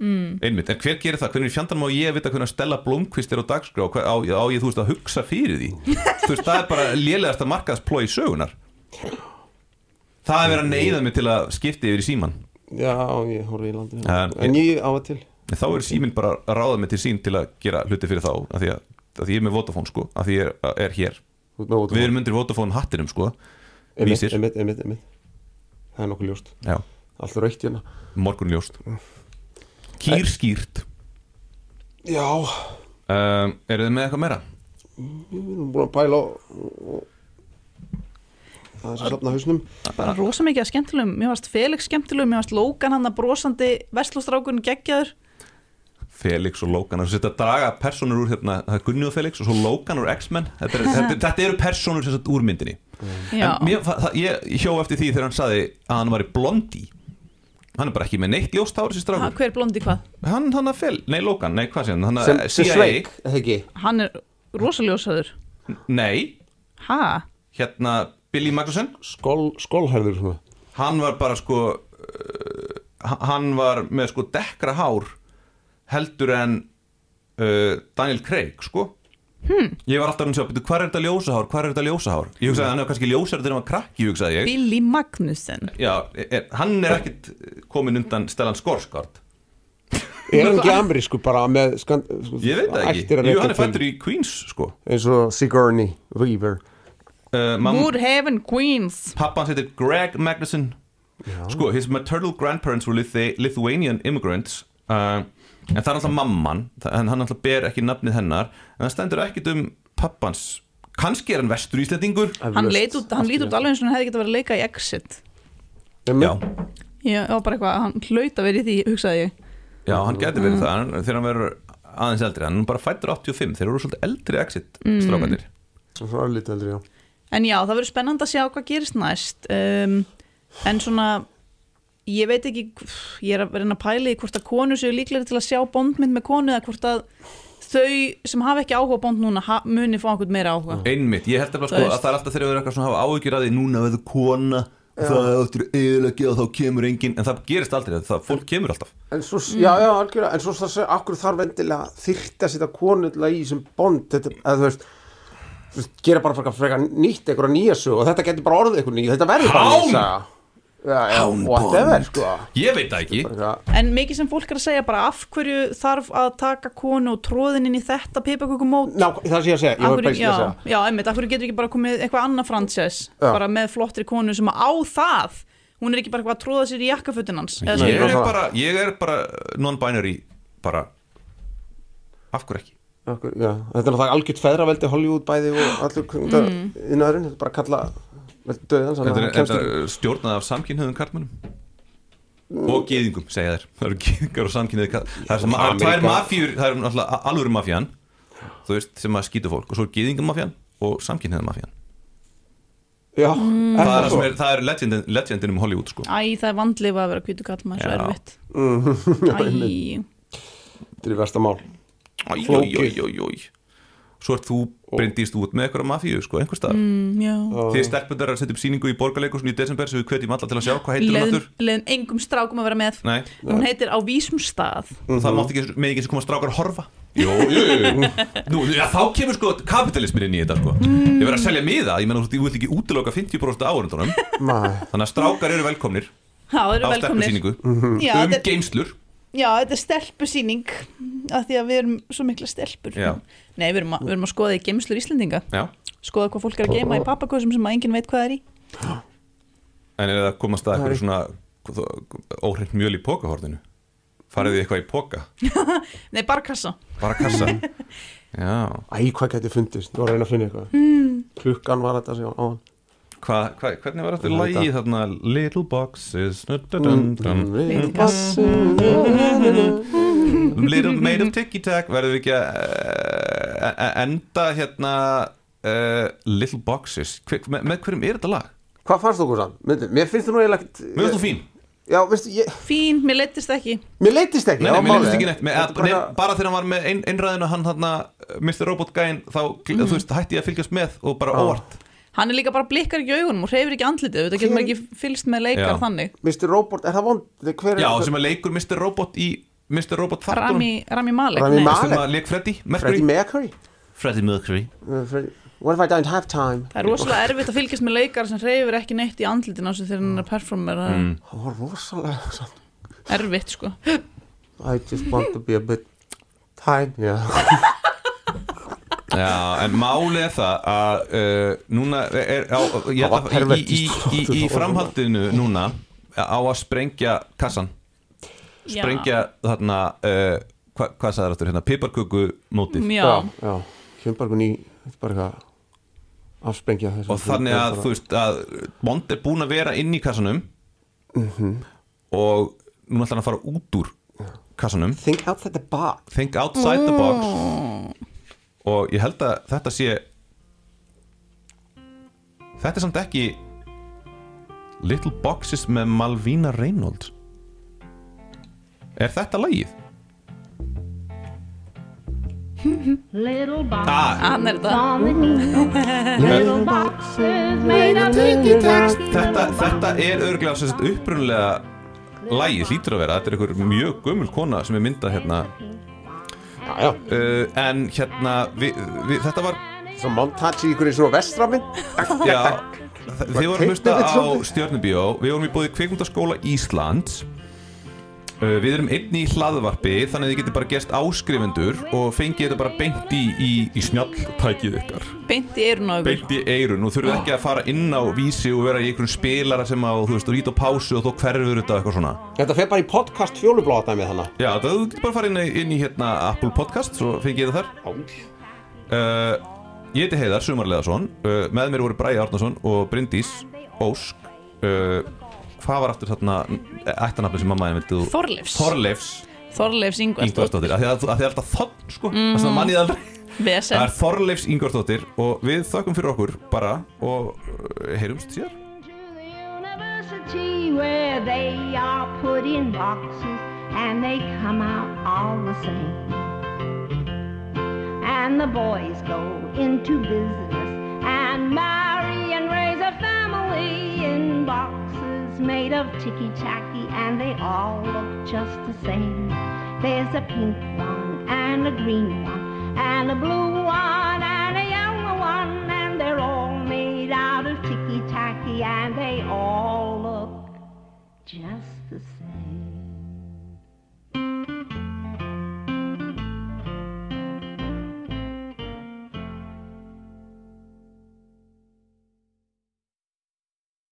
Mm. Einmitt, en hver gerir það? Hvernig fjandan má ég vita hvernig Stella Blomqvist er á dagskrá? Hver, á, á ég, þú veist, að hugsa fyrir því? Þú veist, það er bara lélegasta markaðsplói sögunar Það er verið að neyða mig til að skipti yfir í síman
já, ég horfi í landinu.
En-
en ég á að til.
En þá er síminn bara að ráða mig til sín til að gera hluti fyrir þá af því að, af því ég er með Vodafone sko af því ég er, er hér.
Þú ert með Vodafone.
Við erum undir Vodafone hattinum sko
Einmitt,
vísir.
einmitt, einmitt, einmitt. það er nokkuð ljóst.
Já,
allt raukt hérna.
Morgun ljóst. Kýr skýrt.
Já,
um, Eru þið með eitthvað meira?
við erum búin að pæla og, og það er sem safna hausnum.
Bara rosa mikið að skemmtilegum. Mér varst Felix skemmtilegum, mér varst Logan hann að brosandi vestlustrákurinn geggjaður.
Felix og Logan það er að draga personur úr hérna, það er Gunni og Felix og svo Logan úr X-Men. Þetta, er- þetta, þetta eru personur sem sagt úr myndinni. Mér, það, ég hjó eftir því þegar hann saði að hann var í blondi hann er bara ekki með neitt ljóst hár þessi
ha,
strákur
hver blondi hvað?
hann, hann að Fel, nei Logan, nei hvað sé hann? Hann
sem
CIA,
hann er rosaljósaður.
Nei.
Ha?
hérna Billy Magnusson?
Skól, skólherður svona.
Hann var bara sko uh, hann var með sko dekkra hár heldur en uh, Daniel Craig sko. Hmm. ég var alltaf að segja, "Bíddu, hvar er þetta ljósahár hvar er þetta ljósahár, ég hugsaði að hann er kannski ljósar þegar hann var krakki, hugsaði ég.
Billy Magnussen
já, er, hann er ekkit komin undan Stellan Skarsgård.
Er hann ekki amerísku bara með skan, sko,
ég veit ekki,
að
jú hann er
til-
fættur í Queens sko.
eins og Sigourney Weaver
uh,
Heaven Queens.
Pappa hans heitir Greg Magnuson sko, his maternal grandparents were Lithu Lithuanian immigrants uh, en það er alltaf mamman það- en hann alltaf ber ekki nafnið hennar en það stendur ekkit um pappans kannski er hann vestur íslendingur.
Hann leit út, hann lít út alveg eins og hann hefði getað verið að leika í Exit.
Já,
já, já bara eitthvað, hann hlaut að vera í því hugsaði ég.
Já, hann getur verið það hann- þegar hann verður aðeins eldri hann bara fættur 85, þeir eru svolítið eldri exit
Mm.
strákanir
svo er lítið eldri, já
En já, það verður spennandi að sjá hvað gerist næst. Um, En svona Ég veit ekki Ég er að reyna að pæla í hvort að konu séu líklega til að sjá bondmynd með konu eða hvort að þau sem hafa ekki áhuga á bond núna muni fá einhvern meira áhuga.
Einmitt, ég held að, sko,
Það
að það er alltaf þegar við erum eitthvað svona að hafa áhyggjur að því núna verður kona það er áttur eðilegja og þá kemur enginn. En það gerist aldrei, það fólk kemur alltaf.
En svo, já, já, algjörlega, en svo það segja, akkur þarf endilega þyrfti að setja konulega í sem bond, þetta, veist, þú veist, gera bara frekar, frekar nýtt einhverja nýja sög og þetta getur bara orðið einhver nýja, þetta verður bara nýja saga.
Hán
whatever,
Bond.
sko.
ég veit það ekki
En mikið sem fólk er að segja bara af hverju þarf að taka konu og tróðin inn í þetta pipakökumót
það sé ég að segja, ég
hverju- já,
að segja.
já, einmitt, af hverju getur ekki bara komið eitthvað annað franchise
Já.
bara með flottri konu sem á það hún er ekki bara eitthvað að tróða sér í jakkafutin hans eða
Nei,
ég er ég er bara non-binary bara af hverju ekki
Akkur, já, þetta er náttúrulega algjört feðraveldi Hollywood bæði og allur kringum mm. innæðurinn, þetta er bara að kalla veldi döðan,
þetta er,
ekki.
er stjórnað af samkynhauðum karlmennum og gýðingum, segja þér það eru gýðingar og samkynhauði karl það er sem að tvær
Ameríka.
mafjur, það er náttúrulega alvöru mafjan þú veist, sem að skýta fólk og svo er gýðingamafjan og samkynhauða mafjan
Já,
Mm.
er
það, er
það
sem er, það er legendin, legendin um Hollywood sko.
Æ, það er vandlifa að vera hvítu kallmann svo erfitt
Mm,
Æ,
Þetta er versta mál.
Æ. svo ert þú brindist út með eitthvað mafíu sko, einhver stað
mm,
Þið stelpundar að setja upp síningu í borgarleikursun í desember sem við kvetjum alla til að sjá. Hvað heitir
Leðum, leðum engum strákum að vera með.
Nei,
Hún heitir á vísum stað.
Og það mátti ekki með ekki sem koma strákar að horfa. Jú, jú, jú Nú, já, þá kemur sko kapitalismin inn í þetta sko. Ég verð að selja miða, ég menna þú veist, ég vil ekki útiloka 50% áhörundunum
Nei.
Þannig að strákar eru velkomnir.
Já,
á
eru velkomnir.
Stelpusíningu
já,
um geimslur
já, þetta er stelpusýning af því að við erum svo mikla stelpur
Já.
Nei, við erum, að, við erum að skoða í geimslur Íslendinga
Já,
Skoða hvað fólk er að geima í pappakössum sem að enginn veit hvað er í
en er það að komast að eitthvað svona óhreint mjöl í pókahorninu Farið þið eitthvað í póka?
Nei, bara kassa
Bara kassa Já,
Æ, hvað gæti fundist? Þú var að reyna að finna eitthvað.
Hmm.
Klukkan var þetta sem á hann.
Hva, hva, hvernig var þetta lagið þarna Little boxes dun, dun.
Little
Little made of ticky-tack verður við ekki að uh, uh, enda hérna uh, Little boxes Hver, með, með hverjum er þetta lag?
Hvað fannst þú okkur sann? Mér finnst þú nú eiginlega.
Mér finnst þú fín
Já, veistu, ég...
Fín, mér leittist ekki
Mér leittist ekki.
Nei, nei, mér finnst ekki neitt með, að,
bara
nei,
eitthvað-
bara þegar hann var með ein, einræðinu hann þarna Mr. Robot gæinn þá mm. veist, hætti ég að fylgjast með og bara
Já.
óvart
Hann er líka bara blikkar ekki í augunum og hreyfir ekki andlitið Þetta getur maður ekki fylgst með leikar
Já.
þannig
Mr. Robot, er það vond? Hver er
Já, sem að leikur Mr. Robot í Mr. Robot þáttunum
Rami, Rami Malek
Rami
nei.
Malek.
sem að leik Freddy
Freddie
Mercury
Mercury?
Freddie Mercury
Uh, Freddie... What if I don't have time?
Það er rosalega erfitt að fylgjast með leikar sem hreyfir ekki neitt í andlitin á sig þegar hann er að performera
mm.
Það var rosalega sann.
erfitt sko
I just want to be a bit time, já.
Já, en málið er það að uh, núna er á, ég að í, í, í, í, framhaldinu núna á að sprengja kassan. Sprengja þarna uh, hva, hvað það aftur hérna, piparköku mótið
Já,
Já, einhvern í, þetta er bara eitthvað, afsprengja þessu
og þannig að þú veist að Bond er búin að vera inn í kassanum. Og nú ætlar hann að fara út úr kassanum.
Think outside the box.
Think outside the box og ég held að þetta sé þetta er samt ekki Little Boxes með Malvina Reynolds. Er þetta lagið?
Little boxes
Ah,
Hann er þetta
þetta, þetta er örglega upprunulega lagið hlýtur að vera, þetta er einhver mjög gömul kona sem er myndað hérna
já, já.
uh, en hérna vi, vi, þetta var
svo montage í ykkur í svona vestraminn
Já, þið vorum hlusta á. Stjörnubíó Við vorum í bóði kvikmyndaskóla Íslands Uh, Við erum einni í hlaðvarpi þannig að þið getur bara gerst áskrifendur og fengið þetta bara beint í, í, í snjalltækið ykkar.
Beint í eyrun á ykkur.
Beint í eirun og þurfum ekki að fara inn á vísi og vera í einhvern spilara sem á, þú veist, og ít á pásu og þó hverfur þetta eitthvað svona.
Þetta fer bara í podcast fjólubláta með þannig
Já, það þú getur bara að fara inn, í- inn í hérna Apple Podcast svo fengið þetta þar. Uh, Ég heiti Heiðar Sumarleðarsson uh, Með mér voru Bræði Árnason og Bryndís Ósk. Uh, Hvað var aftur þarna ættanafni sem mamma henni
Þorleifs.
Þorleifs.
Þorleifs Ingvarsdóttir.
Ingvarsdóttir Af því að, að því að alltaf þorn sko. Mm. Það mann ég aldrei. Það
Vesen
er Þorleifs Ingvarsdóttir Og við þökkum fyrir okkur bara Og uh, heyrumst
university where they are put in boxes and they come out all the same. And the boys go into business and marry and raise a family in boxes made of ticky-tacky and they all look just the same. There's a pink one and a green one and a blue one and a yellow one and they're all made out of ticky-tacky and they all look